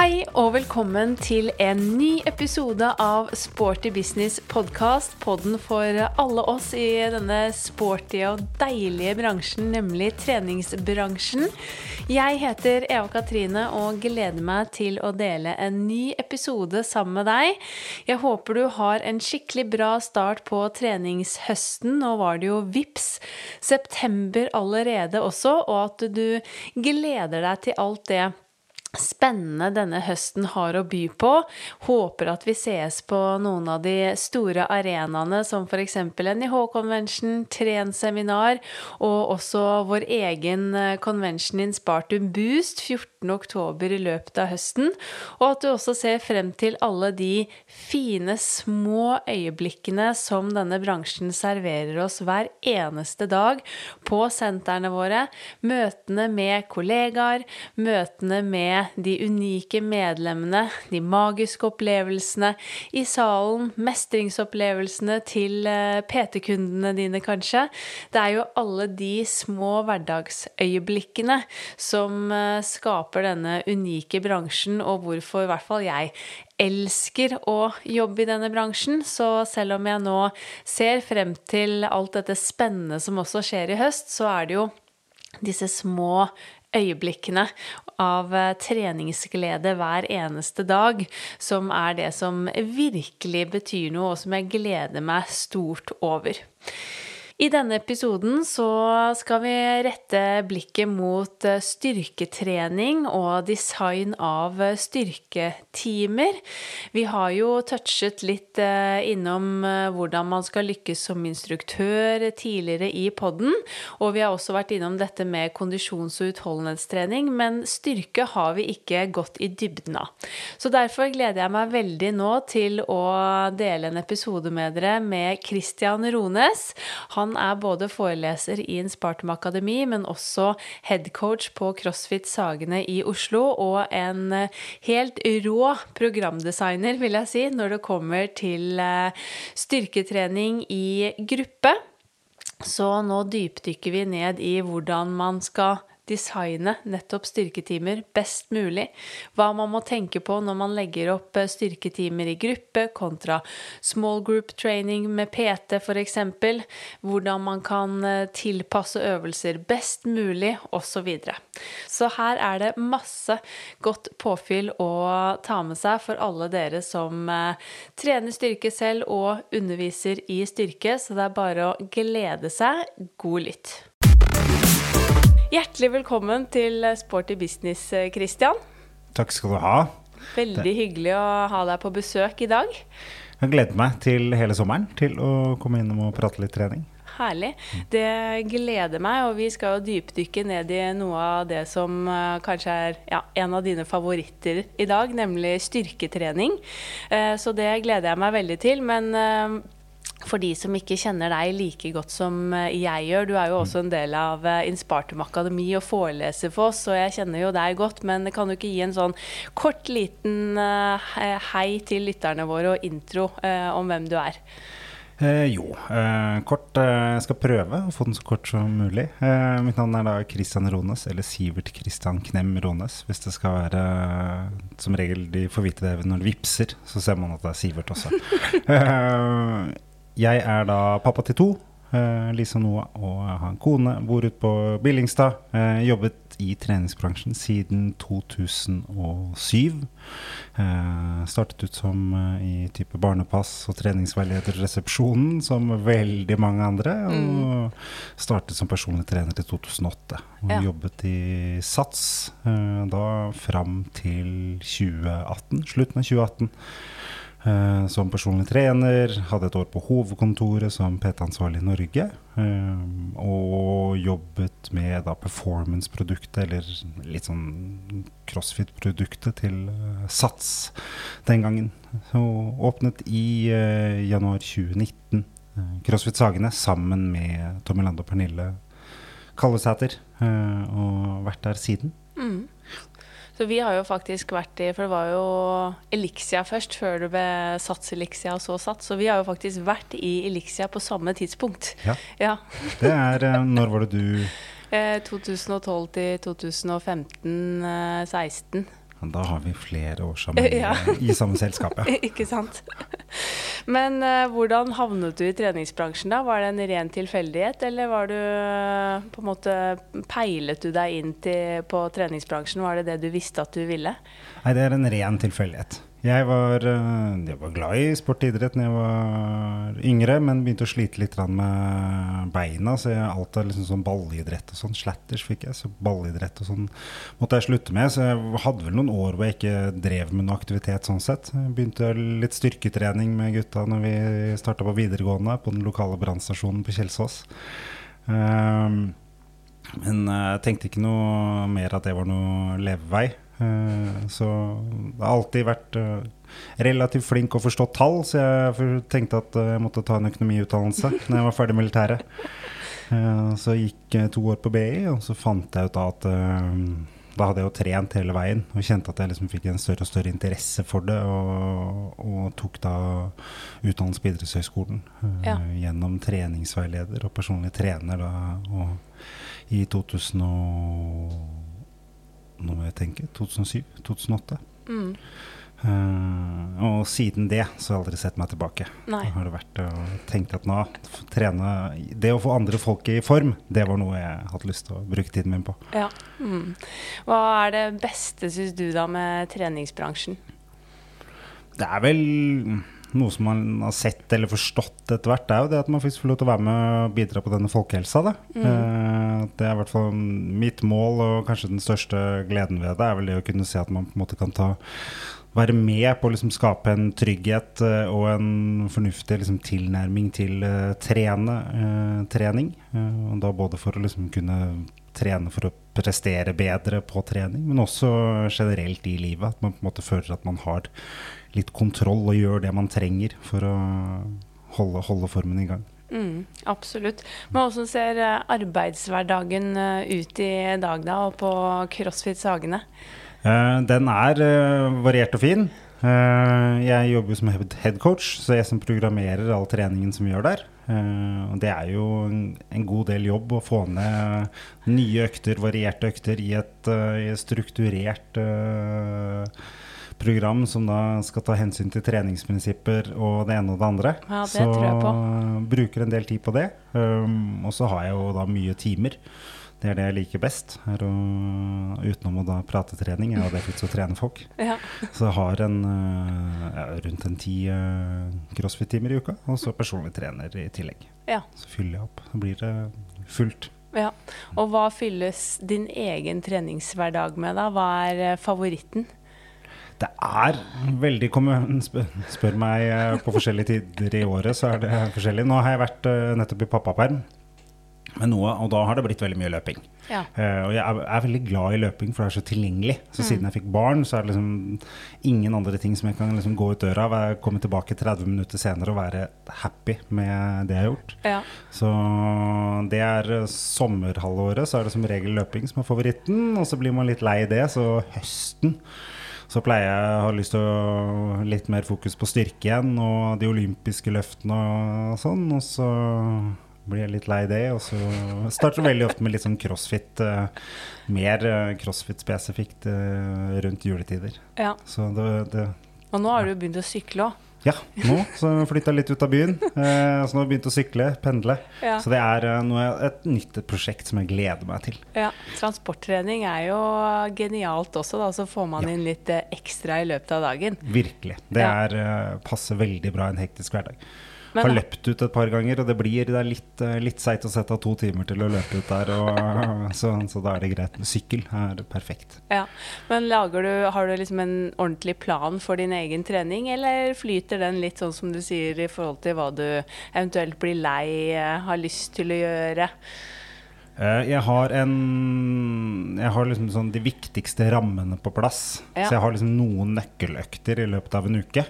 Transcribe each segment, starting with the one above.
Hei og velkommen til en ny episode av Sporty business podkast. Podden for alle oss i denne sporty og deilige bransjen, nemlig treningsbransjen. Jeg heter Eva Katrine og gleder meg til å dele en ny episode sammen med deg. Jeg håper du har en skikkelig bra start på treningshøsten. Nå var det jo VIPS september allerede også, og at du gleder deg til alt det spennende denne høsten har å by på. Håper at vi sees på noen av de store arenaene, som f.eks. NIH Convention, Tren-seminar, og også vår egen eh, convention in Spartum Boost 14.10 i løpet av høsten. Og at du også ser frem til alle de fine, små øyeblikkene som denne bransjen serverer oss hver eneste dag på sentrene våre. Møtene med kollegaer, møtene med de unike medlemmene, de magiske opplevelsene i salen, mestringsopplevelsene til eh, PT-kundene dine, kanskje. Det er jo alle de små hverdagsøyeblikkene som eh, skaper denne unike bransjen, og hvorfor i hvert fall jeg elsker å jobbe i denne bransjen. Så selv om jeg nå ser frem til alt dette spennende som også skjer i høst, så er det jo disse små øyeblikkene av eh, treningsglede hver eneste dag, som er det som virkelig betyr noe, og som jeg gleder meg stort over. I denne episoden så skal vi rette blikket mot eh, styrketrening og design av eh, styrketimer. Vi har jo touchet litt eh, innom hvordan man skal lykkes som instruktør tidligere i podden, og vi har også vært innom dette med kondisjons- og utholdenhetstrening, men styrke har vi ikke gått i dybden av. Så derfor gleder jeg meg veldig nå til å dele en episode med dere med Christian Rones. Han han er både foreleser i Inspartum Akademi, men også headcoach på CrossFit Sagene i Oslo, og en eh, helt rå programdesigner, vil jeg si, når det kommer til eh, styrketrening i gruppe. Så nå dypdykker vi ned i hvordan man skal designe nettopp styrketimer best mulig. Hva man må tenke på når man legger opp eh, styrketimer i gruppe kontra small group training med PT f.eks. Hvordan man kan eh, tilpasse øvelser best mulig, osv. Så, så her er det masse godt påfyll å ta med seg for alle dere som eh, trener styrke selv og underviser i styrke, så det er bare å glede seg. God lytt. Hjertelig velkommen til Sporty business, Christian. Takk skal du ha. Veldig det. hyggelig å ha deg på besøk i dag. Jeg gleder meg til hele sommeren til å komme innom og prate litt trening. Herlig. Det gleder meg, og vi skal jo dypdykke ned i noe av det som uh, kanskje er ja, en av dine favoritter i dag, nemlig styrketrening. Så det gleder jeg meg veldig til. Men for de som ikke kjenner deg like godt som eh, jeg gjør. Du er jo også en del av eh, Inspartum Akademi og foreleser for oss, og jeg kjenner jo deg godt. Men kan du ikke gi en sånn kort, liten eh, hei til lytterne våre og intro om hvem du er? Eh, jo, eh, kort. Eh, jeg skal prøve å få den så kort som mulig. mitt navn er da Christian Rones, eller Sivert Christian Knem Rones. Hvis det skal være Som regel de får vite det når de vipser, så ser man at det er Sivert også. Jeg er da pappa til to. Uh, Lise og Noah, og har en kone. Bor ute på Billingstad. Uh, jobbet i treningsbransjen siden 2007. Uh, startet ut som i type barnepass og treningsveilederresepsjonen, som veldig mange andre. Mm. Og startet som personlig trener i 2008. Og ja. jobbet i SATS da fram til 2018, slutten av 2018. Uh, som personlig trener. Hadde et år på hovedkontoret som PT-ansvarlig i Norge. Uh, og jobbet med da performance-produktet, eller litt sånn crossfit-produktet til uh, Sats den gangen. Så åpnet i januar 2019 CrossFit Sagene sammen med Tommy Lande og Pernille Kallesæter. og vært der siden. Mm. Så vi har jo faktisk vært i For det var jo Elixia først, før det ble Sats Elixia og så Sats. Så vi har jo faktisk vært i Elixia på samme tidspunkt. Ja. ja. Det er eh, Når var det du 2012 eh, til 2015-16. Da har vi flere år sammen ja. i samme selskap, ja. Ikke sant. Men uh, hvordan havnet du i treningsbransjen da? Var det en ren tilfeldighet, eller var du på en måte Peilet du deg inn til, på treningsbransjen? Var det det du visste at du ville? Nei, det er en ren tilfeldighet. Jeg var, eh, jeg var, glad i sport og idrett da jeg var yngre, men begynte å slite litt med beina. Så jeg alt av liksom sånn ballidrett og sånn. Slatters fikk jeg, så ballidrett og sånn måtte jeg slutte med. Så jeg hadde vel noen år hvor jeg ikke drev med noe aktivitet sånn sett. Jeg begynte litt styrketrening med gutta når vi starta på videregående på den lokale brannstasjonen på Kjelsås. Um, men jeg tenkte ikke noe mer at det var noe levevei. Eh, så jeg har alltid vært eh, relativt flink og forstått tall, så jeg tenkte at eh, jeg måtte ta en økonomiutdannelse når jeg var ferdig med militæret. Så jeg gikk to år på BI, og så fant jeg ut at da hadde jeg jo trent hele veien og kjente at jeg liksom fikk en større og større interesse for det. Og, og tok da utdannelse på Idrettshøgskolen ja. gjennom treningsveileder og personlig trener. Da, og i 2000 nå må jeg tenke 2007-2008. Mm. Uh, og siden det så har jeg aldri sett meg tilbake. Nei. har det vært og tenkt at nå trene Det å få andre folk i form, det var noe jeg hadde lyst til å bruke tiden min på. Ja. Mm. Hva er det beste, syns du, da med treningsbransjen? Det er vel noe som man har sett eller forstått etter hvert, det er jo det at man faktisk får lov til å være med og bidra på denne folkehelsa. Mm. Eh, det er i hvert fall mitt mål, og kanskje den største gleden ved det, er vel det å kunne se at man på en måte kan ta være med på å liksom skape en trygghet uh, og en fornuftig liksom, tilnærming til uh, trene, trening. og da både for å liksom kunne trene for å prestere bedre på trening, men også generelt i livet. At man på en måte føler at man har litt kontroll og gjør det man trenger for å holde, holde formen i gang. Mm, absolutt. Men hvordan ser eh, arbeidshverdagen eh, ut i dag da, og på CrossFit Sagene? Uh, den er uh, variert og fin. Uh, jeg jobber som headcoach, så jeg som programmerer all treningen som vi gjør der. og det er jo en, en, god del jobb å få ned nye økter, varierte økter, i et, i et strukturert program som da skal ta hensyn til treningsprinsipper og det ene og det andre. Ja, det så tror jeg på. bruker en del tid på det. Um, og så har jeg jo da mye timer. Det er det jeg liker best. Å, utenom å da prate trening, jeg har det definitivt å trene folk. Ja. Så jeg har en, uh, ja, rundt en ti uh, crossfit-timer i uka, og så personlig trener i tillegg. Ja. Så fyller jeg opp. Så blir det fullt. Ja. Og hva fylles din egen treningshverdag med, da? Hva er uh, favoritten? Det er veldig spør, spør meg eh, på forskjellige tider i året, så er det forskjellig. Nå har jeg vært uh, nettopp i pappaperm. Noe, og da har det blitt veldig mye løping. Ja. Uh, og jeg er, er, veldig glad i løping, for det er så tilgjengelig. Så mm. siden jeg fikk barn, så er det liksom ingen andre ting som jeg kan liksom gå ut døra av. Komme tilbake 30 minutter senere og være happy med det jeg har gjort. Ja. Så det er sommerhalvåret, så er det som regel løping som er favoritten. Og så blir man litt lei det, så høsten så pleier jeg å ha lyst til å litt mer fokus på styrke igjen og de olympiske løftene og sånn. Og så blir jeg litt lei det, og så starter veldig ofte med litt sånn crossfit. Uh, mer uh, crossfit spesifikt uh, rundt juletider. Ja. Så det, det, og nå har du begynt å sykle òg. Ja, nå. Så jeg litt ut av byen. Eh, så nå har jeg begynt å sykle, pendle. Ja. Så det er eh, noe, et nytt prosjekt som jeg gleder meg til. Ja, Transporttrening er jo genialt også, da. Så får man ja. inn litt eh, ekstra i løpet av dagen. Virkelig. Det er, eh, passer veldig bra i en hektisk hverdag. Men, har løpt ut et par ganger, og det blir det er litt, eh, litt seigt å sette av to timer til å løpe ut der. Og, så, så, da er det greit. Sykkel er perfekt. Ja, Men du, har du liksom en ordentlig plan for din egen trening, eller flyter den litt sånn som du sier, i forhold til hva du eventuelt blir lei, eh, har lyst til å gjøre? Eh, jeg har, en, jeg har liksom sånn de viktigste rammene på plass. Ja. Så jeg har liksom noen nøkkeløkter i løpet av en uke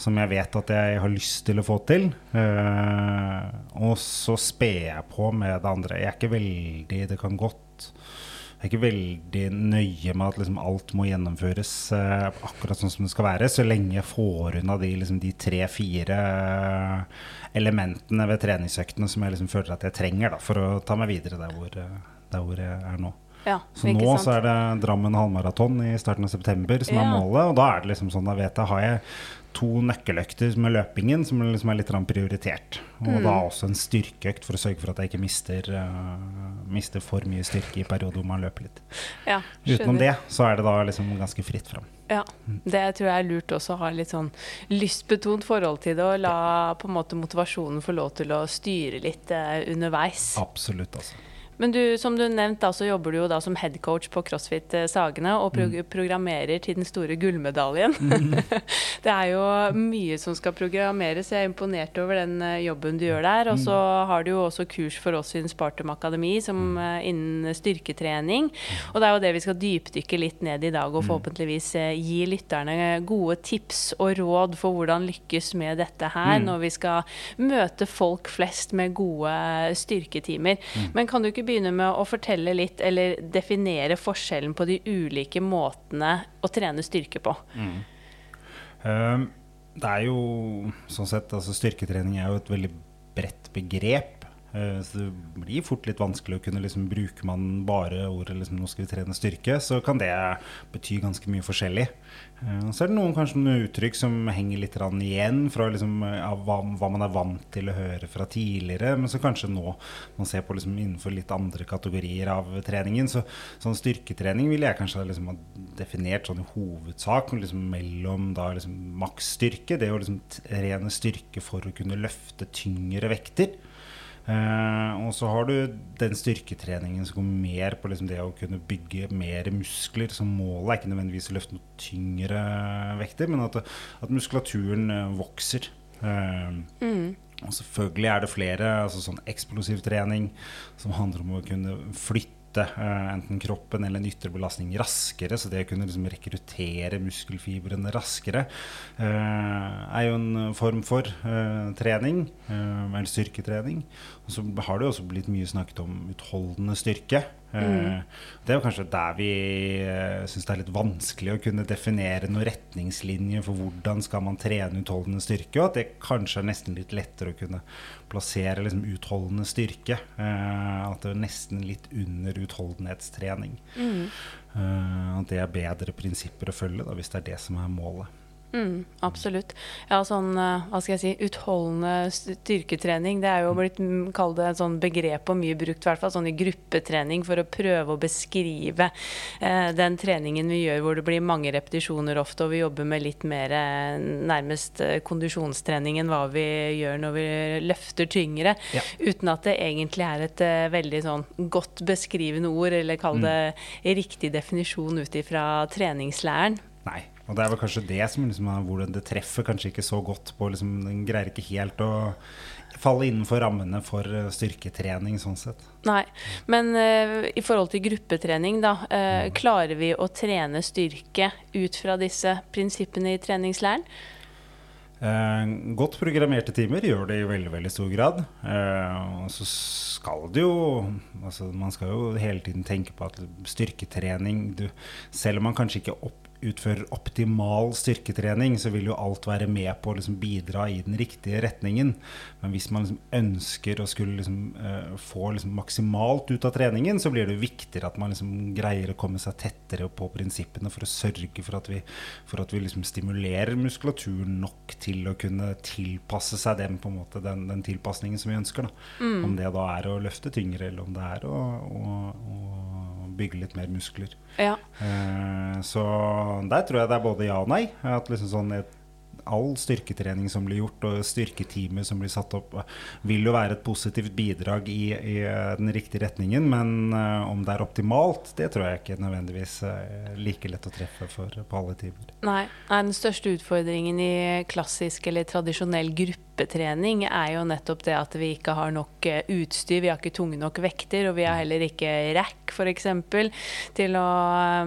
som jeg vet at jeg har lyst til å få til. Uh, og så sper jeg på med det andre. Jeg er ikke veldig Det kan godt Jeg er ikke veldig nøye med at liksom alt må gjennomføres uh, akkurat sånn som det skal være, så lenge jeg får unna de, liksom, de tre-fire elementene ved treningsøktene som jeg liksom føler at jeg trenger da, for å ta meg videre der hvor, der hvor jeg er nå. Ja, så nå så er det Drammen halvmaraton i starten av september som ja. er målet. Og da er det liksom sånn, da vet jeg, har jeg to nøkkeløkter med løpingen som liksom er litt prioritert. Og mm. da også en styrkeøkt for å sørge for at jeg ikke mister, uh, mister for mye styrke i perioder hvor man løper litt. Ja, Utenom det så er det da liksom ganske fritt fram. Ja, det tror jeg er lurt også å ha litt sånn lystbetont forhold til det, og la på en måte motivasjonen få lov til å styre litt uh, underveis. Absolutt, altså. Men du, som du nevnte, så jobber du jo da som headcoach på CrossFit eh, Sagene og pro mm. programmerer til den store gullmedaljen. Mm. det er jo mye som skal programmeres. Jeg er imponert over den eh, jobben du gjør der. Og så mm. har du jo også kurs for oss i Spartum Akademi som eh, innen styrketrening. Og det er jo det vi skal dypdykke litt ned i dag, og forhåpentligvis gi lytterne gode tips og råd for hvordan lykkes med dette her når vi skal møte folk flest med gode styrketimer. Men kan du ikke begynne med å fortelle litt, eller definere forskjellen på de ulike måtene å trene styrke på? Mm. Um, det er jo sånn sett altså Styrketrening er jo et veldig bredt begrep. Uh, så det blir fort litt vanskelig å kunne liksom bruke man bare ordet liksom, 'nå skal vi trene styrke', så kan det bety ganske mye forskjellig. Uh, så er det noen kanskje noen uttrykk som henger litt igjen fra liksom, hva, hva, man er vant til å høre fra tidligere, men så kanskje nå man ser på liksom, innenfor litt andre kategorier av treningen. Så sånn styrketrening ville jeg kanskje liksom, ha definert sånn i hovedsak liksom, mellom da liksom, maksstyrke, det å liksom, trene styrke for å kunne løfte tyngre vekter. Uh, og så har du den styrketreningen som går mer på liksom det å kunne bygge mer muskler. Så målet er ikke nødvendigvis å løfte noe tyngre vekter, men at, at muskulaturen uh, vokser. Uh, mm. Og selvfølgelig er det flere, altså sånn eksplosiv trening som handler om å kunne flytte uh, enten kroppen eller en ytre belastning raskere. Så det å kunne liksom rekruttere muskelfibrene raskere uh, er jo en form for uh, trening, eller styrketrening. Og så har det jo også blitt mye snakket om utholdende styrke. Mm. Det er jo kanskje der vi uh, syns det er litt vanskelig å kunne definere noen retningslinjer for hvordan skal man trene utholdende styrke, og at det kanskje er nesten litt lettere å kunne plassere liksom, utholdende styrke. Uh, at det er nesten litt under utholdenhetstrening. Mm. At det er bedre prinsipper å følge, da, hvis det er det som er målet. Mm, absolutt. Ja, sånn eh, hva skal jeg si, utholdende styrketrening, det er jo blitt kalt kall det et sånn begrep og mye brukt, i hvert fall sånn i gruppetrening, for å prøve å beskrive eh, den treningen vi gjør hvor det blir mange repetisjoner ofte, og vi jobber med litt mer eh, nærmest eh, kondisjonstrening enn hva vi gjør når vi løfter tyngre, ja. uten at det egentlig er et veldig sånn godt beskrivende ord, eller kall mm. det mm. riktig definisjon ut ifra treningslæren. Nei. Og det er vel kanskje det som liksom hvordan det treffer kanskje ikke så godt på liksom, Den greier ikke helt å falle innenfor rammene for eh, styrketrening sånn sett. Nei, men uh, i forhold til gruppetrening, da. Uh, klarer vi å trene styrke ut fra disse prinsippene i treningslæren? Eh, godt programmerte timer gjør det i veldig veldig stor grad. Eh, og så skal det jo altså Man skal jo hele tiden tenke på at styrketrening du, Selv om man kanskje ikke opp, utfører optimal styrketrening, så vil jo alt være med på å liksom bidra i den riktige retningen. Men hvis man liksom ønsker å skulle liksom, uh, få liksom maksimalt ut av treningen, så blir det viktigere at man liksom greier å komme seg tettere på prinsippene for å sørge for at vi, for at vi stimulerer muskulaturen nok til å kunne tilpasse seg den, måte, den, den tilpasningen som vi ønsker. Mm. Om det da er å løfte tyngre, eller om det er å, å, å bygge litt mer muskler. Ja. Uh, så der tror jeg det er både ja og nei. At liksom sånn et all styrketrening som blir gjort, og styrketeamet som blir satt opp, vil jo være et positivt bidrag i, i den riktige retningen. Men uh, om det er optimalt, det tror jeg ikke nødvendigvis er like lett å treffe for på alle timer. Nei, den største utfordringen i klassisk eller tradisjonell gruppetrening er jo nettopp det at vi ikke har nok eh, utstyr, vi har ikke tunge nok vekter, og vi har heller ikke rack f.eks. til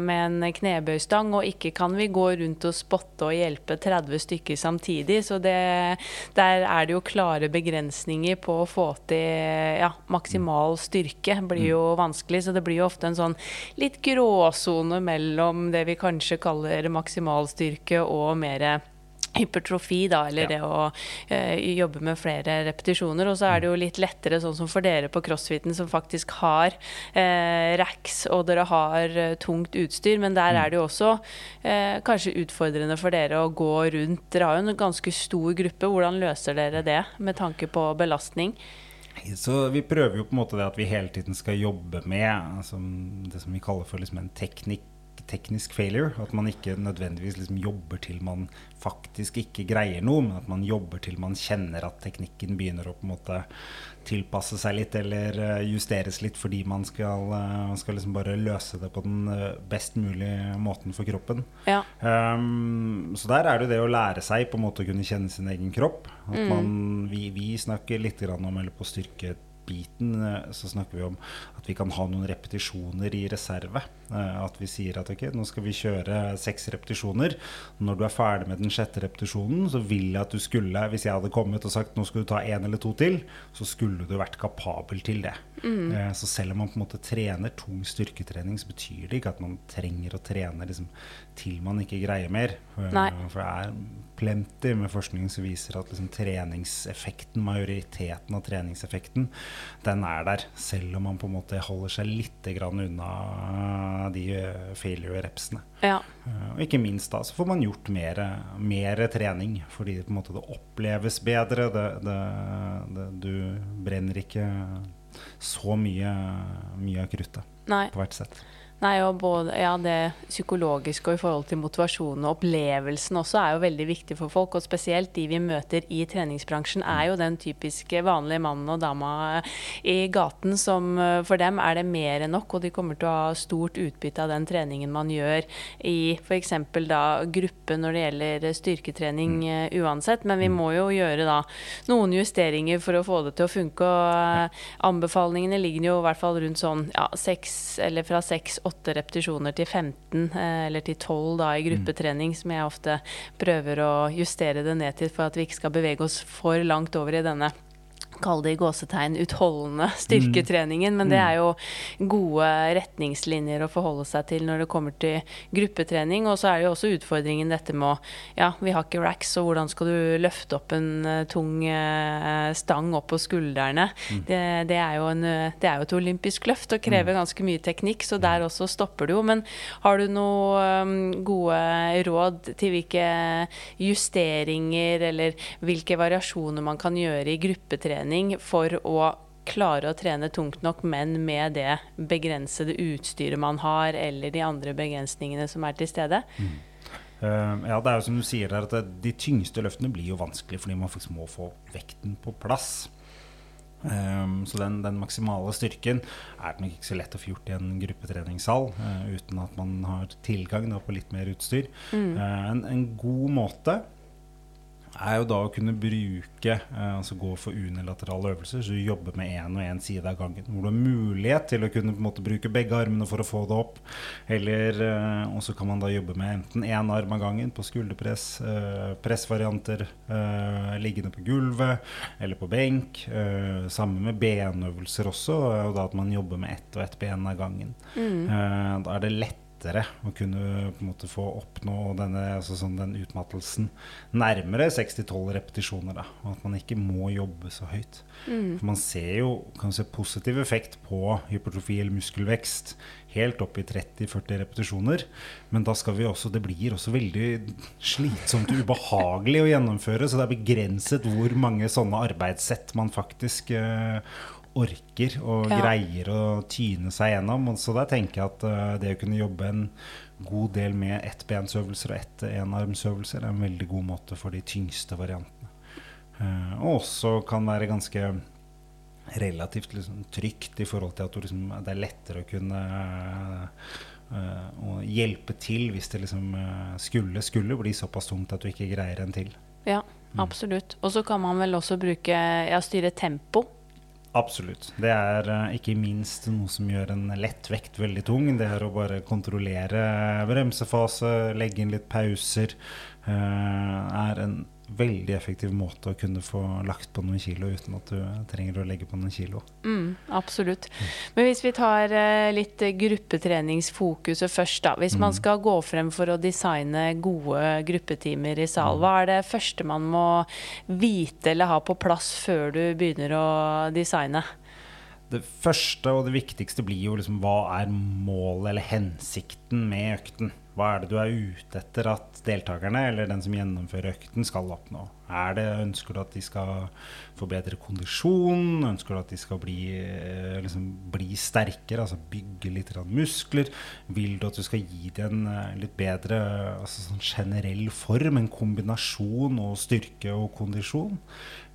med en knebøystang, og ikke kan vi gå rundt og spotte og hjelpe 30 stykker snakker samtidig. Så det, der er det jo klare begrensninger på å få til ja, maksimal styrke. Blir jo vanskelig, så det blir jo ofte en sånn litt gråsone mellom det vi kanskje kaller maksimal styrke og mer hypertrofi, da, eller ja. det å uh, jobbe med flere repetisjoner. Og så er det jo litt lettere, sånn som for dere på crossfiten, som faktisk har eh, racks, og dere har eh, tungt utstyr. Men der er det jo også kanskje utfordrende for dere å gå rundt. Dere har jo en ganske stor gruppe. Hvordan løser dere det med tanke på belastning? Så Vi prøver jo på en måte det at vi hele tiden skal jobbe med altså, det som vi kaller for liksom en teknikk teknisk failure. At man ikke nødvendigvis liksom jobber til man faktisk ikke greier noe, men at man jobber til man kjenner at teknikken begynner å på en måte tilpasse seg litt eller eh, justeres litt fordi man skal, eh, skal liksom bare løse det på den eh, best mulige måten for kroppen. Ja. Um, så der er det det å lære seg på en måte å kunne kjenne sin egen kropp. At mm. man, vi, vi snakker litt om eller på styrke biten eh, så snakker vi om at vi kan ha noen repetisjoner i reserve. Eh, at vi sier at ok, nå skal vi kjøre seks repetisjoner. Når du er ferdig med den sjette repetisjonen, så vil jeg at du skulle, hvis jeg hadde kommet og sagt nå skal du ta én eller to til, så skulle du vært kapabel til det. Mm. Eh, så selv om man på en måte trener tung styrketrening, så betyr det ikke at man trenger å trene liksom, til man ikke greier mer. Nei. For det er plenty med forskning som viser at liksom, treningseffekten, majoriteten av treningseffekten, den er der. Selv om man på en måte holder seg litt unna de eh, failure-repsene. Ja. Uh, og ikke minst da så får man gjort mer, mer trening, fordi måte det oppleves bedre. Det, det, det, du brenner ikke så mye, mye av kruttet på hvert sett. Nei, og både, ja, Det psykologiske og i forhold til motivasjonen og opplevelsen også er jo veldig viktig for folk. Og spesielt de vi møter i treningsbransjen, er jo den typiske vanlige mannen og dama i gaten som for dem er det mer enn nok, og de kommer til å ha stort utbytte av den treningen man gjør i f.eks. da gruppe når det gjelder styrketrening uh, uansett. Men vi mm. må jo gjøre da noen justeringer for å få det til å funke. og uh, Anbefalingene ligger jo i hvert fall rundt sånn ja, seks, eller fra seks-åtte 8 repetisjoner til 15 eh, eller til 12 da, i gruppetrening, som jeg ofte prøver å justere det ned til for at vi ikke skal bevege oss for langt over i denne kall det i gåsetegn utholdende styrketreningen. Men det mm. er jo gode retningslinjer å forholde seg til når det kommer til gruppetrening. Og så er det jo også utfordringen dette med å Ja, vi har ikke racks, så hvordan skal du løfte opp en uh, tung uh, stang opp på skuldrene? Mm. Det, det, er jo en, det, er jo et olympisk løft og krever mm. ganske mye teknikk, så der også stopper det jo. Men har du noen gode råd til hvilke justeringer eller hvilke variasjoner man kan gjøre i gruppetrening? Trening for å klare å trene tungt nok, men med det begrensede utstyret man har, eller de andre begrensningene som er til stede. Mm. Uh, ja, det er jo som du sier der, at De tyngste løftene blir jo vanskelig fordi man faktisk må få vekten på plass. Um, så den, den, maksimale styrken er nok ikke så lett å få gjort i en gruppetreningssal uh, uten at man har tilgang da, på litt mer utstyr. Mm. Uh, en, en, god måte er jo da å kunne bruke, eh, altså gå for unilaterale øvelser, så du jobber med én og én side av gangen. Hvor du har mulighet til å kunne måte, bruke begge armene for å få det opp. Eller, eh, Og så kan man da jobbe med enten én arm av gangen på skulderpress, eh, pressvarianter liggende på gulvet eller på benk. Sammen med benøvelser også, og da at man jobber med ett og ett ben av gangen. Mm. Da er det lett lettere å kunne på en måte få oppnå denne, altså sånn den utmattelsen nærmere 6-12 repetisjoner. Da, og at man ikke må jobbe så høyt. Mm. For man ser jo kan se positiv effekt på hypertrofi eller muskelvekst helt opp i 30-40 repetisjoner. Men da skal vi også, det blir også veldig slitsomt og ubehagelig å gjennomføre. Så det er begrenset hvor mange sånne arbeidssett man faktisk uh, orker og ja. greier å tyne seg gjennom. Så der tenker jeg at uh, det å kunne jobbe en god del med ettbensøvelser og ett enarmsøvelser er en veldig god måte for de tyngste variantene. Uh, og også kan være ganske relativt liksom, trygt i forhold til at liksom, det er lettere å kunne uh, hjelpe til hvis det liksom skulle, skulle bli såpass tungt at du ikke greier en til. Ja, mm. absolutt. Og så kan man vel også bruke ja, styre tempo Absolutt. Det er uh, ikke minst noe som gjør en lett vekt veldig tung. Det er å bare kontrollere bremsefase, legge inn litt pauser. Uh, er en veldig effektiv måte å kunne få lagt på noen kilo uten at du trenger å legge på noen kilo. Mm, absolutt. Men hvis vi tar uh, litt gruppetreningsfokuset først, da. Hvis mm. man skal gå frem for å designe gode gruppetimer i sal, mm. hva er det første man må vite eller ha på plass før du begynner å designe? Det første og det viktigste blir jo liksom hva er målet eller hensikten med økten? Hva er det du er ute etter at deltakerne eller den som gjennomfører økten, skal oppnå? Er det, ønsker du at de skal få bedre kondisjon? Ønsker du at de skal bli, eh, liksom, bli sterkere, altså bygge litt muskler? Vil du at du skal gi dem en eh, litt bedre altså sånn generell form, en kombinasjon og styrke og kondisjon?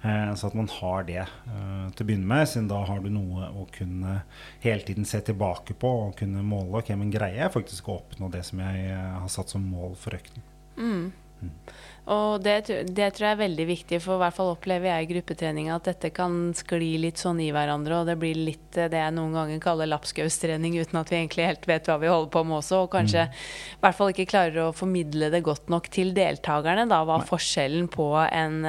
Eh, så at man har det eh, til å begynne med, siden da har du noe å kunne hele tiden se tilbake på og kunne måle. Ok, men greier jeg faktisk å oppnå det som jeg eh, har satt som mål for økten? Mm. Mm. Og det, det, tror jeg er veldig viktig, for i hvert fall opplever jeg i gruppetreninga at dette kan skli litt sånn i hverandre, og det blir litt det jeg noen ganger kaller lapskaustrening, uten at vi egentlig helt vet hva vi holder på med også, og kanskje mm. i hvert fall ikke klarer å formidle det godt nok til deltakerne, da, hva forskjellen på en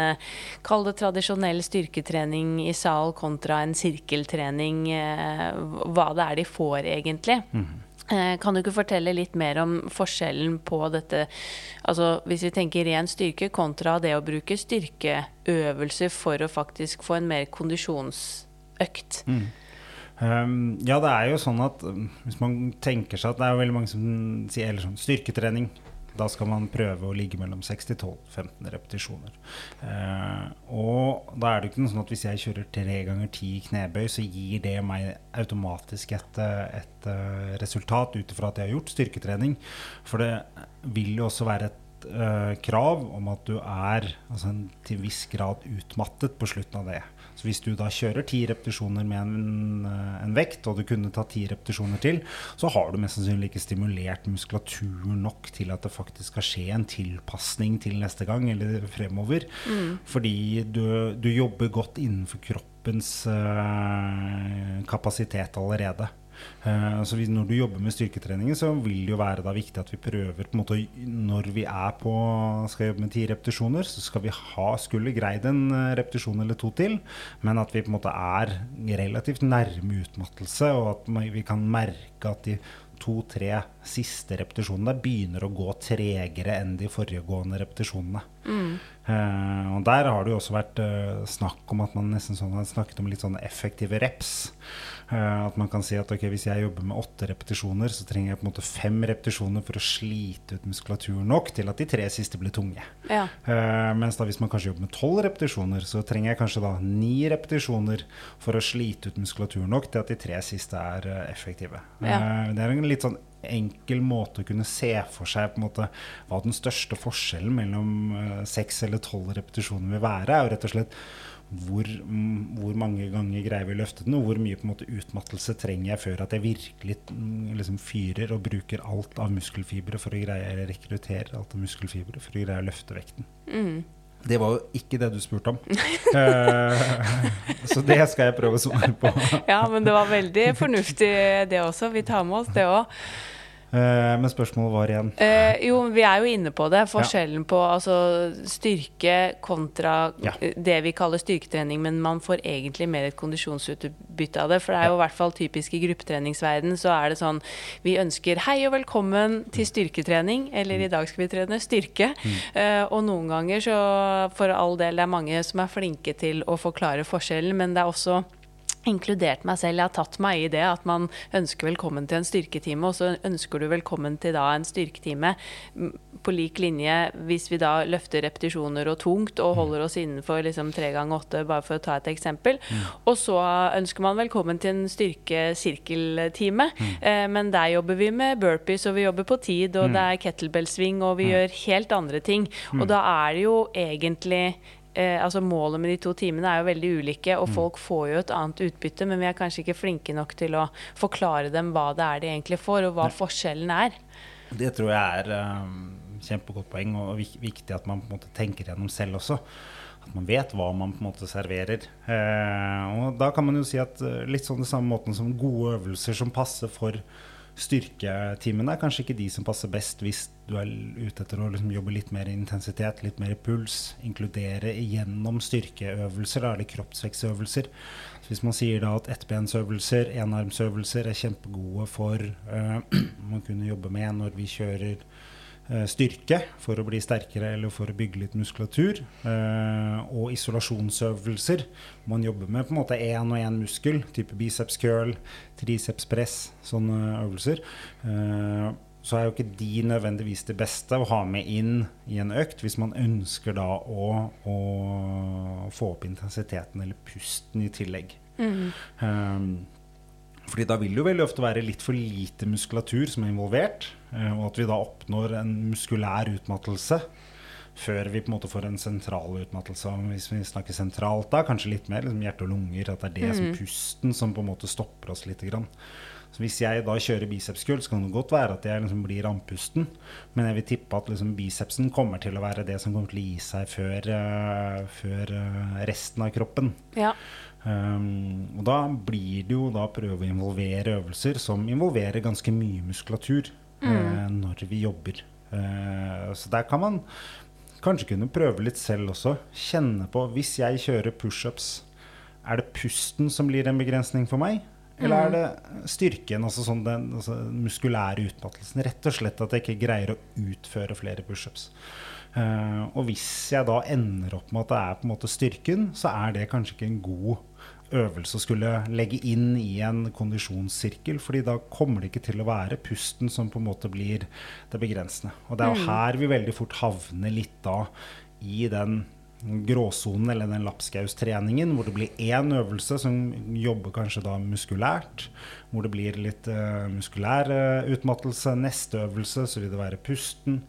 kall det tradisjonell styrketrening i sal kontra en sirkeltrening, eh, hva det er de får egentlig. Mm. Eh, kan du ikke fortelle litt mer om forskjellen på dette altså Hvis vi tenker ren styrke kontra det å bruke styrkeøvelser for å faktisk få en mer kondisjonsøkt? Mm. Um, ja, det er jo sånn at um, hvis man tenker seg at det er veldig mange som sier eller sånn, styrketrening da skal man prøve å ligge mellom 6 til 12-15 repetisjoner. Eh, og da er det ikke noe sånn at hvis jeg kjører tre ganger ti knebøy, så gir det meg automatisk et, et uh, resultat ut ifra at jeg har gjort styrketrening. For det vil jo også være et uh, krav om at du er altså en, til viss grad utmattet på slutten av det. Så hvis du da kjører ti repetisjoner med en, eh, en, vekt, og du kunne ta ti repetisjoner til, så har du mest sannsynlig ikke stimulert muskulatur nok til at det faktisk skal skje en tilpasning til neste gang eller fremover. Mm. Fordi du, du, jobber godt innenfor kroppens uh, kapasitet allerede. Uh, så når du jobber med styrketreningen, så vil det jo være da viktig at vi prøver på en måte Når vi er på, skal jobbe med ti repetisjoner, så skal vi ha, skulle greid en eh, repetisjon eller to til, men at vi på en måte er relativt nærme utmattelse, og at vi kan merke at de to-tre siste repetisjonene begynner å gå tregere enn de foregående repetisjonene. Mm. Uh, og der har det jo også vært uh, snakk om at man nesten sånn har snakket om litt sånne effektive reps. Uh, at man kan si at okay, hvis jeg jobber med åtte repetisjoner, så trenger jeg på en måte fem repetisjoner for å slite ut muskulaturen nok til at de tre siste blir tunge. Ja. mens da hvis man kanskje jobber med tolv repetisjoner, så trenger jeg kanskje da ni repetisjoner for å slite ut muskulaturen nok til at de tre siste er effektive. Ja. det er en litt sånn enkel måte å kunne se for seg på en måte hva den største forskjellen mellom eh, seks eller tolv repetisjoner vil være, er jo rett og slett hvor, hvor, mange ganger greier vi å løfte den, og hvor mye på en måte utmattelse trenger jeg før at jeg virkelig mm, liksom, fyrer og bruker alt av muskelfibre for å greie eller rekrutterer alt av muskelfibre for å greie å løfte vekten. Mm. Det var jo ikke det du spurte om. uh, så det skal jeg prøve å svare på. ja, men det var veldig fornuftig det også. Vi tar med oss det òg. Uh, men spørsmålet var igjen? eh, jo, vi er jo inne på det. Forskjellen på altså, styrke kontra ja. det vi kaller styrketrening, men man får egentlig mer et kondisjonsutbytte av det. For det er jo i hvert fall typisk i gruppetreningsverden så er det sånn Vi ønsker hei og velkommen til mm. styrketrening, eller i dag skal vi trene styrke. Mm. Eh, og noen ganger så, for all del, det er mange som er flinke til å forklare forskjellen, men det er også inkludert meg selv. Jeg har tatt meg i det at man ønsker velkommen til en styrketime, og så ønsker du velkommen til da en styrketime på lik linje hvis vi da løfter repetisjoner og tungt og holder oss innenfor liksom tre ganger åtte, bare for å ta et eksempel. Mm. Og så ønsker man velkommen til en styrkesirkeltime, mm. eh, men der jobber vi med burpees, og vi jobber på tid, og mm. det er kettlebell-sving, og vi mm. gjør helt andre ting. Og mm. da er det jo egentlig eh, altså Målet med de to timene er jo veldig ulike, og mm. folk får jo et annet utbytte, men vi er kanskje ikke flinke nok til å forklare dem hva det er de egentlig får, og hva Nei. forskjellen er. Det tror jeg er um, kjempegodt poeng, og viktig at man på en måte tenker gjennom selv også. At man vet hva man på en måte serverer. Eh, og da kan man jo si at uh, litt sånn det samme måten som gode øvelser som passer for styrketimene er kanskje ikke de som passer best hvis du er ute etter å liksom jobbe litt mer intensitet, litt mer puls. Inkludere gjennom styrkeøvelser, da er det kroppsvekstøvelser. Så hvis man sier da at ettbensøvelser, enarmsøvelser er kjempegode for uh, man kunne jobbe med når vi kjører styrke for å bli sterkere eller for å bygge litt muskulatur. Eh, og isolasjonsøvelser. Man jobber med på en måte én og én muskel, type biceps curl, triceps press, sånne øvelser. Eh, så er jo ikke de nødvendigvis det beste å ha med inn i en økt hvis man ønsker da å, å få opp intensiteten eller pusten i tillegg. Mm. Um, fordi da vil det jo veldig ofte være litt for lite muskulatur som er involvert, eh, og at vi da oppnår en muskulær utmattelse før vi på en måte får en sentral utmattelse. Hvis vi snakker sentralt da, kanskje litt mer liksom hjerte og lunger, at det er det mm. som pusten som på en måte stopper oss litt. Grann. Så hvis jeg da kjører bicepskull, så kan det godt være at jeg liksom blir andpusten. Men jeg vil tippe at liksom bicepsen kommer til å være det som kommer til å gi seg før, uh, før uh, resten av kroppen. Ja. Um, og da blir det jo da prøve å involvere øvelser som involverer ganske mye muskulatur mm. uh, når vi jobber. Uh, så der kan man kanskje kunne prøve litt selv også. Kjenne på Hvis jeg kjører pushups, er det pusten som blir en begrensning for meg? Eller er mm. det styrken, altså sånn den altså muskulære utmattelsen? Rett og slett at jeg ikke greier å utføre flere pushups. Uh, og hvis jeg da ender opp med at det er på en måte styrken, så er det kanskje ikke en god øvelse å skulle legge inn i en kondisjonssirkel. fordi da kommer det ikke til å være pusten som på en måte blir det begrensende. Og det er jo mm. her vi veldig fort havner litt da i den gråsonen eller den lapskaustreningen, hvor det blir én øvelse som jobber kanskje da muskulært. Hvor det blir litt uh, muskulær uh, utmattelse. Neste øvelse så vil det være pusten.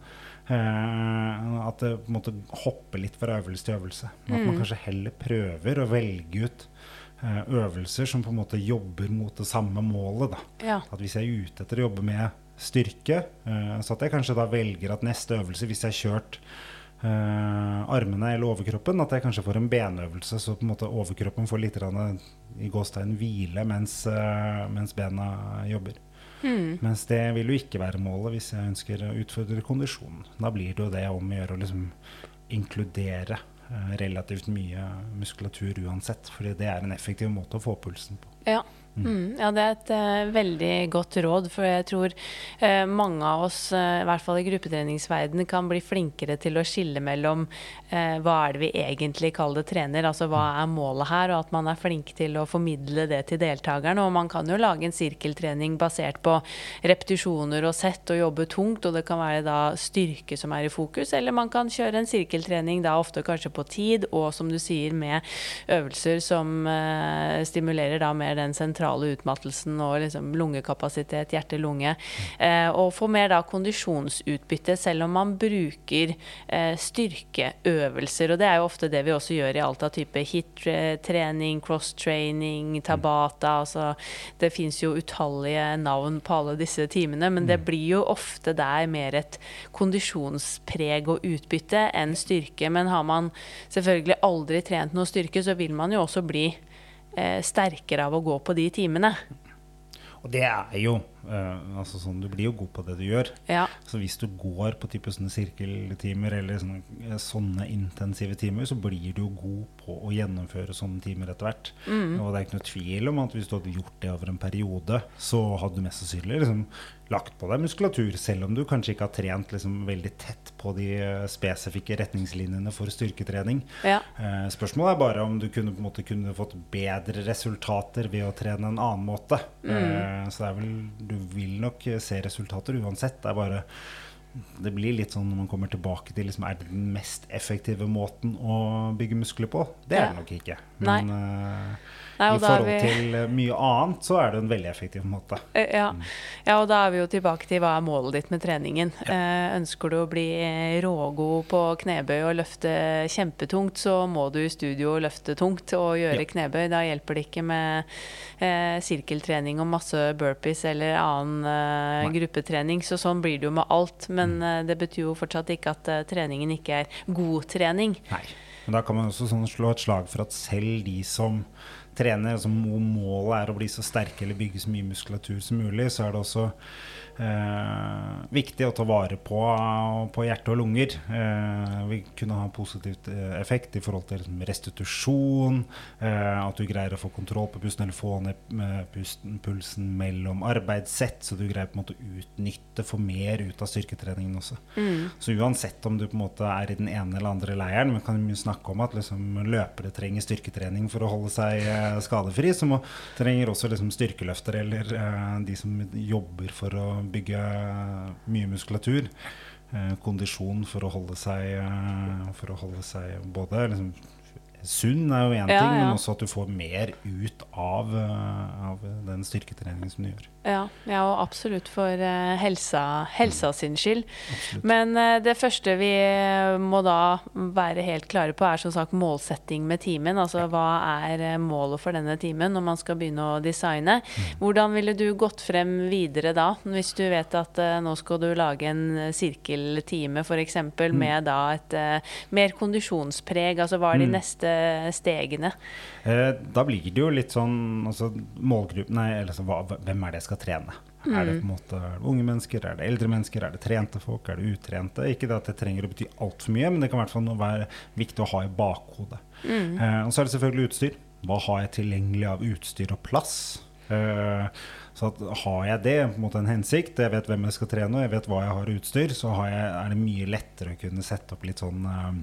Uh, at det på en måte hopper litt fra øvelse til øvelse. Men at man mm. kanskje heller prøver å velge ut øvelser som på en måte jobber mot det samme målet. Ja. At hvis jeg er ute etter å jobbe med styrke, så at jeg kanskje da velger at neste øvelse, hvis jeg har kjørt Uh, armene eller overkroppen. At jeg kanskje får en benøvelse, så på en måte overkroppen får litt i gåstein hvile mens, uh, mens, bena jobber. Mm. Mens det vil jo ikke være målet hvis jeg ønsker å utfordre kondisjonen. Da blir det jo det om å gjøre å liksom inkludere relativt mye muskulatur uansett. Fordi det er en effektiv måte å få pulsen på. Ja. Mm, ja, det er et uh, veldig godt råd, for jeg tror uh, mange av oss, uh, i hvert fall i gruppetreningsverdenen, kan bli flinkere til å skille mellom hva er det vi egentlig kaller det trener, altså hva er målet her, og at man er flink til å formidle det til deltakerne. Og man kan jo lage en sirkeltrening basert på repetisjoner og sett og jobbe tungt, og det kan være da styrke som er i fokus, eller man kan kjøre en sirkeltrening da ofte kanskje på tid, og som du sier, med øvelser som stimulerer da mer den sentrale utmattelsen og liksom lungekapasitet, hjerte-lunge. Eh, og få mer da kondisjonsutbytte, selv om man bruker eh, styrkeøvelser. Og det er jo ofte det vi også gjør i alt av type hit-trening, cross-training, tabata. Altså, det fins jo utallige navn på alle disse timene, men det mm. blir jo ofte der mer et kondisjonspreg og utbytte enn styrke. Men har man selvfølgelig aldri trent noe styrke, så vil man jo også bli eh, sterkere av å gå på de timene. Og det er jo uh, altså sånn, Du blir jo god på det du gjør. Ja. Så hvis du går på type sånne sirkeltimer eller sånne, eh, sånne, intensive timer, så blir du jo god på å gjennomføre sånne timer etter hvert. Mm. Og det er ikke noe tvil om at hvis du hadde gjort det over en periode, så hadde du mest sannsynlig liksom, lagt på deg muskulatur, selv om du kanskje ikke har trent liksom, veldig tett på de eh, spesifikke retningslinjene for styrketrening. Ja. Uh, spørsmålet er bare om du kunne, måte, kunne, fått bedre resultater ved å trene en annen måte. Mm. Uh, så det er vel, du vil nok se resultater uansett. Det er bare det blir litt sånn når man kommer tilbake til liksom, Er det den mest effektive måten å bygge muskler på? Det er det nok ikke. Men, uh, Nei, I forhold vi... til eh, mye annet så er det en veldig effektiv måte. Eh, ja. Mm. ja. og da er vi jo tilbake til hva er målet ditt med treningen. Ja. Eh, ønsker du å bli rågod på knebøy og løfte kjempetungt, så må du i studio løfte tungt og gjøre ja. knebøy. Da hjelper det ikke med eh, sirkeltrening og masse burpees eller annen eh, gruppetrening. Så sånn blir det jo med alt. Men mm. det betyr jo fortsatt ikke at treningen ikke er god trening. Nei. Men da kan man også sånn slå et slag for at selv de som trener, altså målet er å bli så sterke eller bygge så mye muskulatur som mulig, så er det også Eh, viktig å ta vare på, på hjerte og lunger. Eh, vil kunne ha en positiv eh, effekt i forhold til liksom, restitusjon. Eh, at du greier å få kontroll på pusten eller få ned pusten, pulsen mellom arbeidssett. Så du greier på en måte å utnytte, få mer ut av styrketreningen også. Mm. Så uansett om du på en måte er i den ene eller andre leiren, vi kan jo snakke om at liksom, løpere trenger styrketrening for å holde seg eh, skadefri, så må, trenger også liksom, styrkeløfter eller eh, de som jobber for å bygge mye muskulatur. Eh, kondisjon for å holde seg, eh, for å holde seg både liksom, sunn er jo én ting, ja, ja. men også at du får mer ut av, eh, av den styrketreningen som du gjør. Ja, ja og absolutt for uh, helsa, helsa mm. sin skyld. Absolutt. Men uh, det første vi må da være helt klare på, er som sagt målsetting med timen. Altså hva er målet for denne timen når man skal begynne å designe. Mm. Hvordan ville du gått frem videre da, hvis du vet at nå skal du lage en sirkeltime f.eks. Mm. med da et mer kondisjonspreg? Altså hva er de neste stegene? Eh, da blir det jo litt sånn altså, målgruppen Nei, altså, hva, hvem er det jeg skal trene? Mm. Er det på en måte unge mennesker, er det eldre mennesker, er det trente folk, er det utrente? Ikke det at det trenger å bety altfor mye, men det kan i hvert fall være viktig å ha i bakhodet. Mm. Eh, og så er det selvfølgelig utstyr. Hva har jeg tilgjengelig av utstyr og plass? Eh, så at, har jeg det, på en måte en hensikt, jeg vet hvem jeg skal trene og jeg vet hva jeg har utstyr, så jeg, er det mye lettere å kunne sette opp litt sånn eh,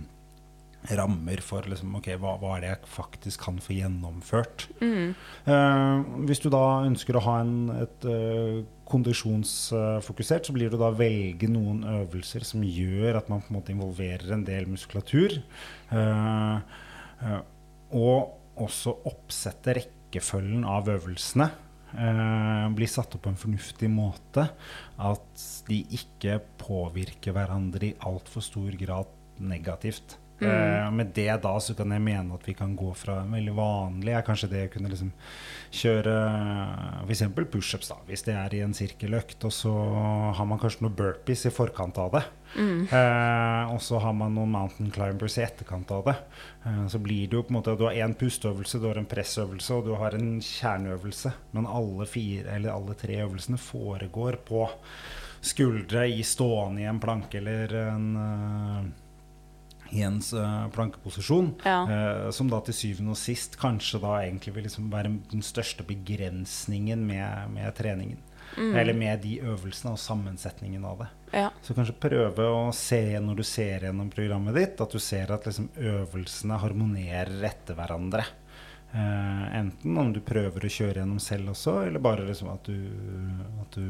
rammer for liksom, okay, hva, hva, er det jeg faktisk kan få gjennomført. Mm. Uh, hvis du da ønsker å ha en, et uh, kondisjonsfokusert, så blir det da velge noen øvelser som gjør at man på en måte involverer en del muskulatur. Uh, og også oppsette rekkefølgen av øvelsene. blir satt opp på en fornuftig måte. At de ikke påvirker hverandre i altfor stor grad negativt. Mm. Uh, med det da så kan jeg mene at vi kan gå fra en veldig vanlig er kanskje det kunne liksom kjøre f.eks. pushups, da, hvis det er i en sirkeløkt, og så har man kanskje noen burpees i forkant av det. Mm. Uh, og så har man noen mountain climbers i etterkant av det. Uh, så blir det jo på en måte Du har én pusteøvelse, du har en pressøvelse og du har en kjerneøvelse. Men alle, fire, eller alle tre øvelsene foregår på skuldre i stående i en planke eller en i ens uh, plankeposisjon. Ja. Uh, som da til syvende og sist kanskje da egentlig vil liksom være den største begrensningen med, med treningen. Mm. Eller med de øvelsene og sammensetningen av det. Ja. Så kanskje prøve å se når du ser gjennom programmet ditt, at du ser at liksom øvelsene harmonerer etter hverandre. Uh, enten om du prøver å kjøre gjennom selv også, eller bare liksom at du, at du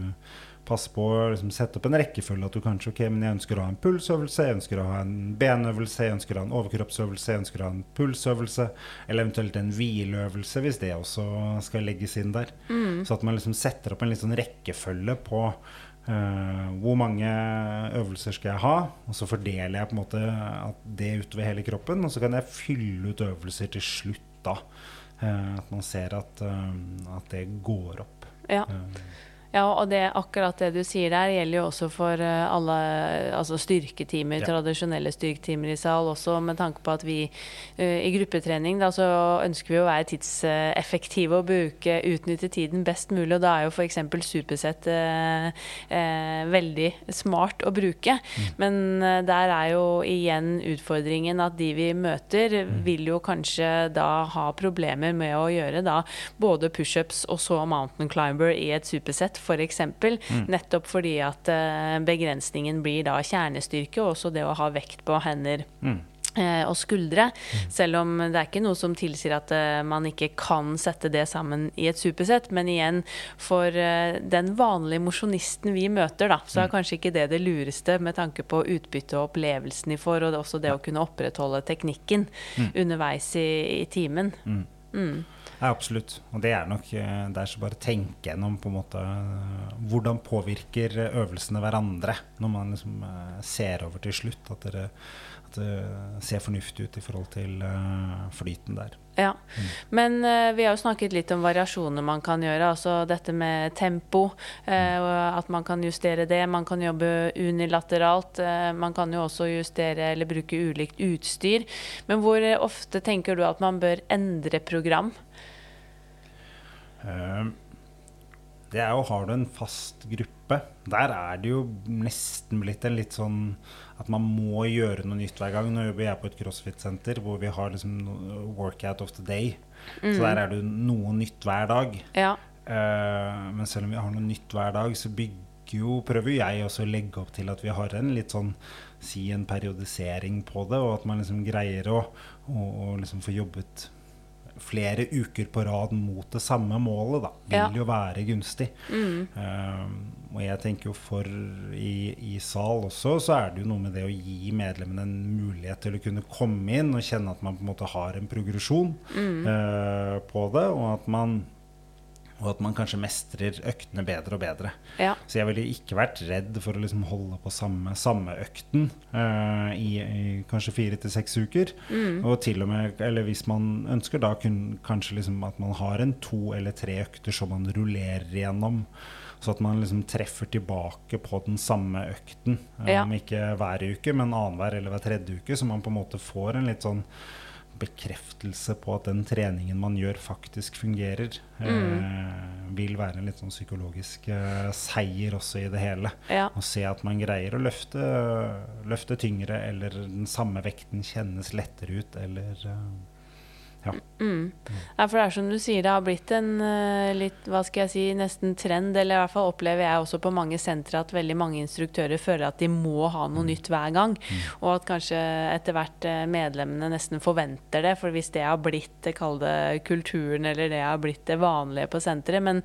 passe på å liksom, sette opp en rekkefølge. At du kanskje ok, men jeg ønsker å ha en pulsøvelse, jeg ønsker å ha en benøvelse, jeg ønsker å ha en overkroppsøvelse, jeg ønsker å ha en pulsøvelse. Eller eventuelt en hvileøvelse, hvis det også skal legges inn der. Mm. Så at man liksom setter opp en litt sånn rekkefølge på uh, hvor mange øvelser skal jeg ha. Og så fordeler jeg på en måte det utover hele kroppen, og så kan jeg fylle ut øvelser til slutt da. Uh, at man ser at, uh, at det går opp. Ja. Ja, og det, akkurat det du sier der, gjelder jo også for eh, alle altså styrketimer, ja. tradisjonelle styrketimer i sal, også med tanke på at vi uh, i gruppetrening da, så ønsker vi å være tidseffektive og bruke, utnytte tiden best mulig. Og da er jo f.eks. supersett uh, uh, veldig smart å bruke. Mm. Men der er jo igjen utfordringen at de vi møter, mm. vil jo kanskje da ha problemer med å gjøre da både pushups og så mountain climber i et supersett f.eks. For mm. Nettopp fordi at uh, begrensningen blir da kjernestyrke, og også det å ha vekt på hender. Mm eh, og skuldre. Mm. Selv om det er ikke noe som tilsier at uh, man ikke kan sette det sammen i et supersett. Men igjen, for den vanlige mosjonisten vi møter, da, så er mm. kanskje ikke det det lureste med tanke på utbytte og opplevelsen de får, og også det å kunne opprettholde teknikken mm. underveis i, i timen. Mm. mm. Ja, absolutt. Og det er nok der det er så bare tenke gjennom på en måte hvordan påvirker øvelsene hverandre når man liksom eh, ser over til slutt. At, dere, at det ser fornuftig ut i forhold til flyten der. Ja, mm. Men vi har jo snakket litt om variasjoner man kan gjøre. Altså dette med tempo. Mm. At man kan justere det. Man kan jobbe unilateralt. man kan jo også justere eller bruke ulikt utstyr. Men hvor ofte tenker du at man bør endre program? Uh, det er jo Har du en fast gruppe, der er det jo nesten blitt en litt sånn at man må gjøre noe nytt hver gang. Nå jobber jeg på et crossfit-senter hvor vi har liksom workout of the day. Mm. Så der er det noe nytt hver dag. Ja. Uh, men selv om vi har noe nytt hver dag, så bygger jo, prøver jeg også å legge opp til at vi har en litt sånn si en periodisering på det, og at man liksom greier å, å, å liksom få jobbet flere uker på rad mot det samme målet, da, vil ja. jo være gunstig. Mm. Uh, og jeg tenker jo for i, i, sal også, så er det jo noe med det å gi medlemmene en mulighet til å kunne komme inn og kjenne at man på en måte har en progresjon mm. uh, på det, og at man og at man kanskje mestrer øktene bedre og bedre. Ja. Så jeg ville ikke vært redd for å liksom holde på samme, samme økten uh, i, i, kanskje fire til seks uker. Mm. Og til og med, eller hvis man ønsker, da kun, kanskje liksom at man har en to eller tre økter som man rullerer gjennom. Så at man liksom treffer tilbake på den samme økten. Ja. Ikke hver uke, men annenhver eller hver tredje uke. Så man på en måte får en litt sånn bekreftelse på at den treningen man gjør, faktisk fungerer. Mm. Eh, vil være en litt sånn psykologisk eh, seier også i det hele. Ja. Å se at man greier å løfte, løfte, tyngre, eller den samme vekten kjennes lettere ut, eller eh, ja. Mm. ja. for det er som du sier, det har blitt en uh, litt, hva skal jeg si, nesten trend, eller i hvert fall opplever jeg også på mange sentre at veldig mange instruktører føler at de må ha noe mm. nytt hver gang. Mm. Og at kanskje etter hvert uh, medlemmene nesten forventer det. For hvis det har blitt, eh, kall det kulturen, eller det har blitt det vanlige på senteret. Men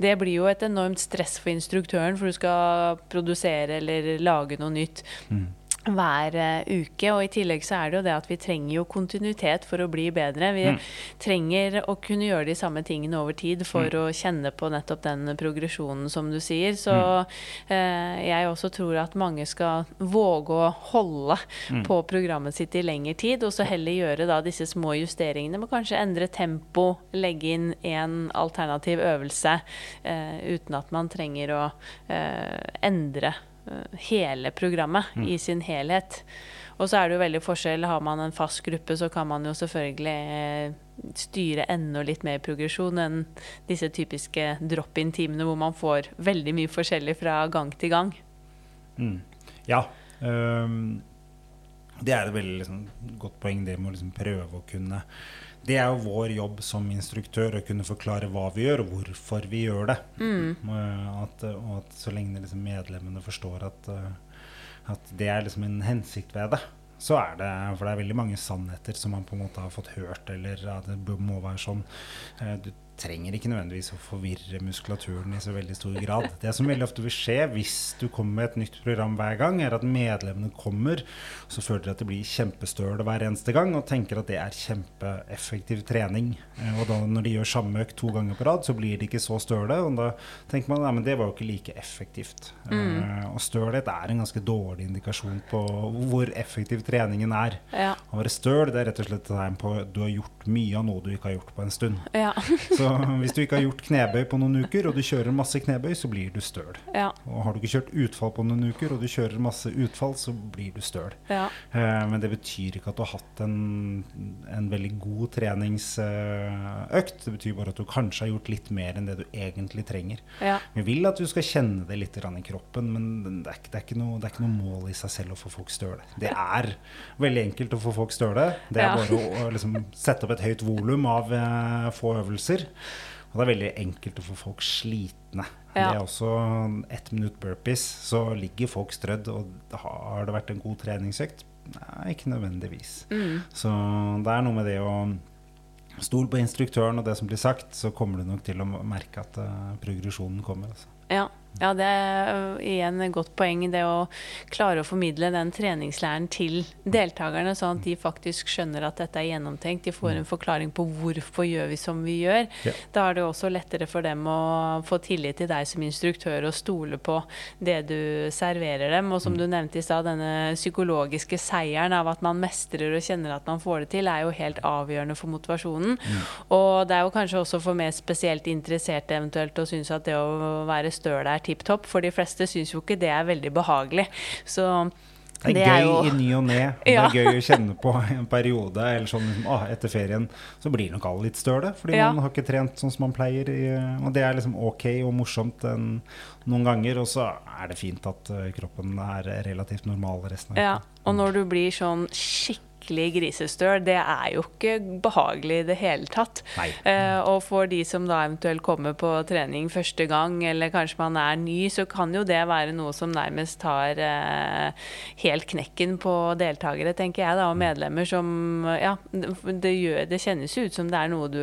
det blir jo et enormt stress for instruktøren, for du skal produsere eller lage noe nytt. Mm hver uh, uke. Og i tillegg så er det jo det at vi trenger jo kontinuitet for å bli bedre. Vi mm. trenger å kunne gjøre de samme tingene over tid for mm. å kjenne på nettopp den progresjonen som du sier. Så mm. eh, jeg også tror at mange skal våge å holde mm. på programmet sitt i lengre tid, og så heller gjøre da disse små justeringene Må kanskje endre tempo, legge inn en alternativ øvelse eh, uten at man trenger å endre Eh, hele programmet mm. i sin helhet. Og så er det jo veldig forskjell. Har man en fast gruppe, så kan man jo selvfølgelig eh, styre enda litt mer progresjon enn disse typiske drop-in-timene hvor man får veldig mye forskjellig fra gang til gang. Mm. Ja. Um, det er et veldig liksom, godt poeng, det med å liksom prøve å kunne det er jo vår jobb som instruktør å kunne forklare hva vi gjør, og hvorfor vi gjør det. Mm. At, og at så lenge liksom medlemmene forstår at, eh, at, det er liksom en hensikt ved det, så er det For det er veldig mange sannheter som man på en måte har fått hørt, eller at det må være sånn. Eh, du trenger ikke nødvendigvis å forvirre muskulaturen i så veldig stor grad. Det som veldig ofte vil skje hvis du kommer med et nytt program hver gang, er at medlemmene kommer, så føler de at det blir kjempestøle hver eneste gang, og tenker at det er kjempeeffektiv trening. Eh, og da når de gjør samme økt to ganger på rad, så blir de ikke så støle. Og da tenker man at det var jo ikke like effektivt. Mm. Uh, og stølhet er en ganske dårlig indikasjon på hvor effektiv treningen er. Ja. Å være støl det er rett og slett et tegn på at du har gjort mye av noe du ikke har gjort på en stund. Ja. så hvis du ikke har gjort knebøy på noen uker, og du kjører masse knebøy, så blir du støl. Ja. Og har du ikke kjørt utfall på noen uker, og du kjører masse utfall, så blir du støl. Ja. Eh, men det betyr ikke at du har hatt en, en veldig god treningsøkt. Det betyr bare at du kanskje har gjort litt mer enn det du egentlig trenger. Ja. Vi vil at du skal kjenne det litt i kroppen, men det er, det, er noe, det er, ikke noe, mål i seg selv å få folk støle. Det er veldig enkelt å få folk støle. Det er bare å, liksom, sette opp et høyt volum av eh, få øvelser. Og det er veldig enkelt å få folk slitne. Ja. Det er også ett minutt burpees, så ligger folk strødd. Og har det vært en god treningsøkt? Nei, ikke nødvendigvis. Mm. Så det er noe med det å stole på instruktøren og det som blir sagt, så kommer du nok til å merke at uh, progresjonen kommer. Altså. Ja. Ja, det er igjen et godt poeng, det å klare å formidle den treningslæren til deltakerne, sånn at de faktisk skjønner at dette er gjennomtenkt. De får en forklaring på hvorfor gjør vi som vi gjør. Ja. Da er det også lettere for dem å få tillit til deg som instruktør og stole på det du serverer dem. Og som du nevnte i stad, denne psykologiske seieren av at man mestrer og kjenner at man får det til, er jo helt avgjørende for motivasjonen. Ja. Og det er jo kanskje også for mer spesielt interesserte eventuelt å synes at det å være støl er tipp topp. For de fleste syns jo ikke det er veldig behagelig. Så Det er, det er gøy jo... i ny og ne. Ja. Det er gøy å kjenne på en periode. Eller sånn liksom, ah, etter ferien så blir nok alle litt støle, fordi ja. man har ikke trent sånn som man pleier. Og det er liksom ok og morsomt en, noen ganger. Og så er det fint at uh, kroppen er relativt normal resten av uka. Ja. Og når du blir sånn skikkelig skikkelig grisestøl, det er jo ikke behagelig i det hele tatt. Eh, og for de som da eventuelt kommer på trening første gang, eller kanskje man er ny, så kan jo det være noe som nærmest tar eh, helt knekken på deltakere, tenker jeg, da, og medlemmer som Ja, det, gjør, det kjennes jo ut som det er noe du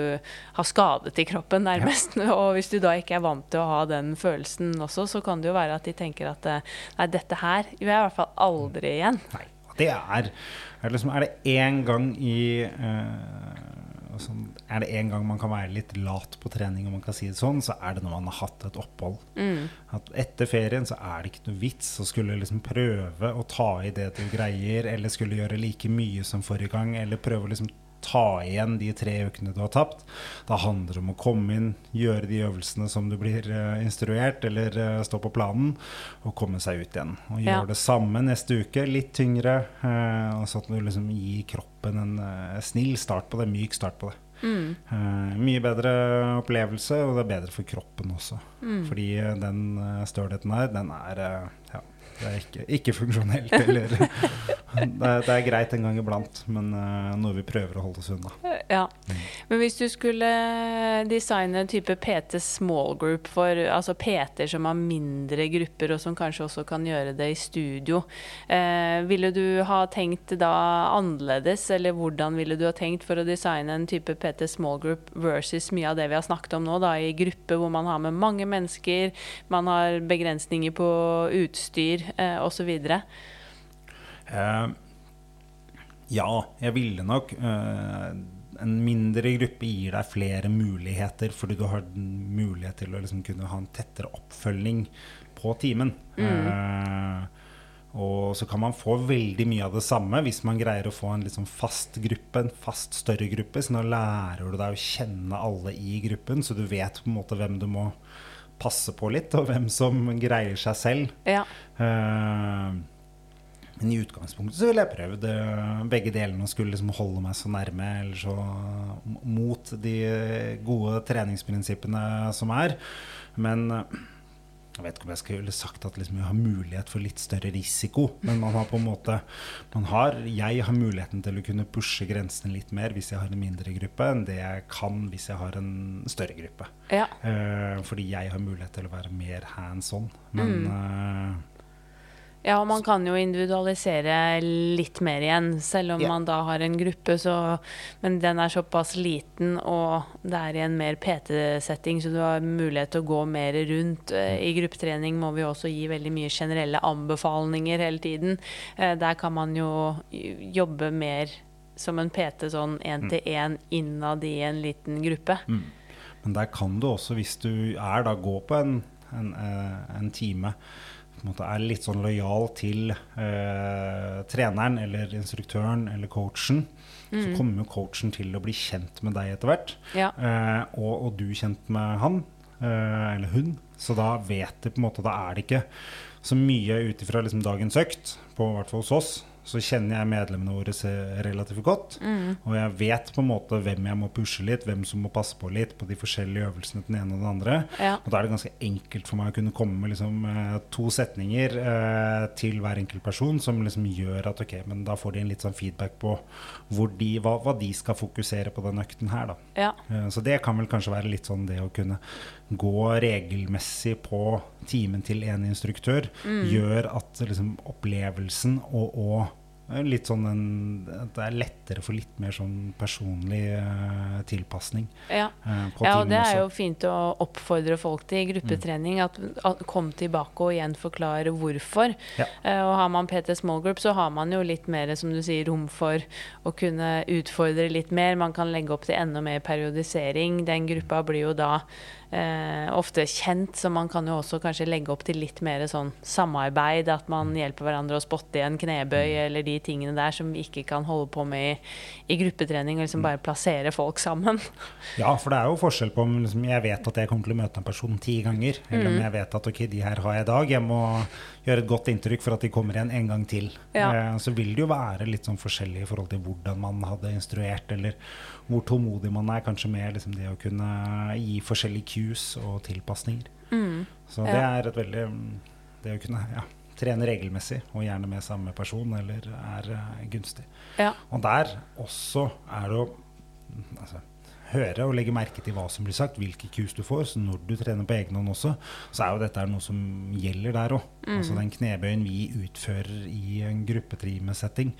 har skadet i kroppen, nærmest. Ja. Og hvis du da ikke er vant til å ha den følelsen også, så kan det jo være at de tenker at eh, nei, dette her gjør jeg i hvert fall aldri igjen. Nei, det er er det, liksom, er det én gang i uh, sånn, Er det én gang man kan være litt lat på trening, om man kan si det sånn, så er det når man har hatt et opphold. Mm. At etter ferien så er det ikke noe vits å skulle liksom prøve å ta i det du greier, eller skulle gjøre like mye som forrige gang, eller prøve å liksom ta igjen de tre ukene du har tapt. Da handler det om å komme inn, gjøre de øvelsene som du blir uh, instruert, eller uh, stå på planen, og komme seg ut igjen. Og gjøre ja. det samme neste uke, litt tyngre, uh, sånn at du liksom gir kroppen en snill start på det, myk start på det. Mm. mye bedre opplevelse, og det er bedre for kroppen også. Mm. Fordi den stølheten her, den er ja, det er ikke, ikke funksjonelt. heller. det, det, er, greit en gang iblant, men uh, noe vi prøver å holde oss unna. Ja. Mm. Men hvis du skulle designe en type PT small group for altså PT-er som har mindre grupper, og som kanskje også kan gjøre det i studio, uh, ville du ha tenkt da annerledes, eller hvordan ville du ha tenkt for å designe en type PT small group versus mye av det vi har snakket om nå, da, i gruppe hvor man har med mange mennesker, man har begrensninger på utstyr eh, osv.? Eh, ja, jeg ville nok eh, En mindre gruppe gir deg flere muligheter, fordi du har mulighet til å liksom kunne ha en tettere oppfølging på timen. Mm. Uh, og så kan man få veldig mye av det samme hvis man greier å få en liksom fast gruppe, en fast større gruppe. Så nå lærer du deg å kjenne alle i gruppen, så du vet på en måte hvem du må passe på litt, og hvem som greier seg selv. Ja. Uh, men i utgangspunktet så ville jeg prøvd uh, begge delene og skulle liksom holde meg så nærme eller så mot de gode treningsprinsippene som er. Men uh, jeg vet ikke om jeg skulle sagt at liksom jeg har mulighet for litt større risiko, men man har på en måte har, Jeg har muligheten til å kunne pushe grensene litt mer hvis jeg har en mindre gruppe, enn det jeg kan hvis jeg har en større gruppe. Ja. Uh, fordi jeg har mulighet til å være mer hands on. Men mm. uh, ja, og man kan jo individualisere litt mer igjen, selv om ja. man da har en gruppe, så Men den er såpass liten, og det er i en mer PT-setting, så du har mulighet til å gå mer rundt. Eh, I gruppetrening må vi også gi veldig mye generelle anbefalinger hele tiden. Eh, der kan man jo jobbe mer som en PT sånn én-til-én innad i en liten gruppe. Mm. Men der kan du også, hvis du er da, gå på en, en, eh, en time er litt sånn lojal til eh, treneren eller instruktøren eller coachen, mm. så kommer jo coachen til å bli kjent med deg etter hvert. Ja. Eh, og, og, du kjent med han eh, eller hun. Så da vet du på en måte Da er det ikke så mye ut ifra liksom dagens økt, på hvert fall hos oss, så kjenner jeg medlemmene våre relativt godt. Mm. Og jeg vet på en måte hvem jeg må pushe litt, hvem som må passe på litt på de forskjellige øvelsene til den ene og den andre. Ja. Og da er det ganske enkelt for meg å kunne komme med liksom, eh, to setninger eh, til hver enkelt person som liksom gjør at ok, men da får de en litt sånn feedback på de, hva, hva, de skal fokusere på den økten her, da. Ja. Eh, så det kan vel kanskje være litt sånn det å kunne gå regelmessig på timen til en instruktør, mm. gjør at liksom, opplevelsen og, og Litt sånn en, Det er lettere for litt mer sånn personlig uh, tilpasning. Ja. Uh, ja, og det er jo fint å oppfordre folk til i gruppetrening. Mm. At, at, Kom tilbake og igjen forklare hvorfor. Ja. Uh, og har man PT Small Group, så har man jo litt mer som du sier, rom for å kunne utfordre litt mer. Man kan legge opp til enda mer periodisering. Den gruppa blir jo da eh, ofte kjent, så man kan jo også kanskje legge opp til litt mer sånn samarbeid. At man hjelper hverandre å spotte i en knebøy Mm. eller de tingene der som vi ikke kan holde på med i, i gruppetrening. Og liksom bare plassere folk sammen. Ja, for det er jo forskjell på om liksom, jeg vet at jeg kommer til å møte en person ti ganger, eller om jeg vet at ok, de her har jeg i dag, jeg må gjøre et godt inntrykk for at de kommer igjen en gang til. Ja. Eh, så vil det jo være litt sånn forskjellig i forhold til hvordan man hadde instruert, eller hvor tålmodig man er, kanskje med liksom, det å kunne gi forskjellige cues og tilpasninger. Så det Ja. er et veldig mm, Det å kunne ja, trene regelmessig, og gjerne med samme person, eller er eh, gunstig. Ja. Og der også er det å altså, høre og legge merke til hva som blir sagt, hvilke kurs du får. Så når du trener på egen hånd også, så er jo dette noe som gjelder der òg. Altså den knebøyen vi utfører i en gruppetrimesetting,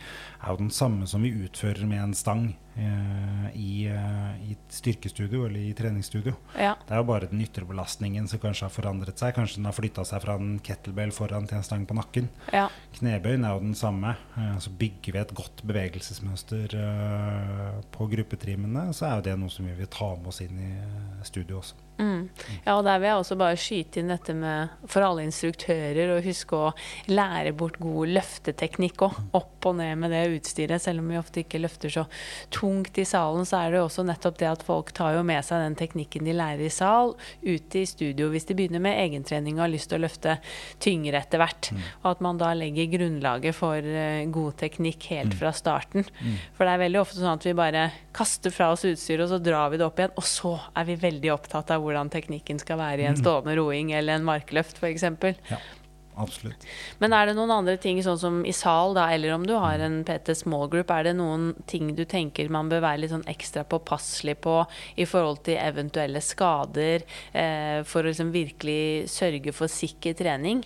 er jo den samme som vi utfører med en stang eh, i, eh, i styrkestudio eller i treningsstudio. Ja. Det er jo bare den ytre belastningen som kanskje har forandret seg. Kanskje den har flytta seg fra en kettlebell foran til en stang på nakken. ja. Knebøyen er jo den samme. Eh, Så bygger vi et godt bevegelsesmønster eh, på gruppetrimene, så er jo det noe som vi vil ta med oss inn i eh, studio også. Mm. Ja, og der vil jeg også bare skyte inn dette med for alle instruktører å huske å lære bort god løfteteknikk òg. Opp og ned med det utstyret. Selv om vi ofte ikke løfter så tungt i salen, så er det jo også nettopp det at folk tar jo med seg den teknikken de lærer i sal, ut i studio hvis de begynner med egentrening og har lyst til å løfte tyngre etter hvert. Og at man da legger grunnlaget for eh, god teknikk helt fra starten. For det er veldig ofte sånn at vi bare kaster fra oss utstyret, og så drar vi det opp igjen, og så er vi veldig opptatt av hvordan teknikken skal være i en stående roing eller en markløft f.eks. Ja, absolutt. Men er det noen andre ting, sånn som i sal, da, eller om du har en PT small group, er det noen ting du tenker man bør være litt sånn ekstra påpasselig på i forhold til eventuelle skader, eh, for å liksom virkelig sørge for sikker trening?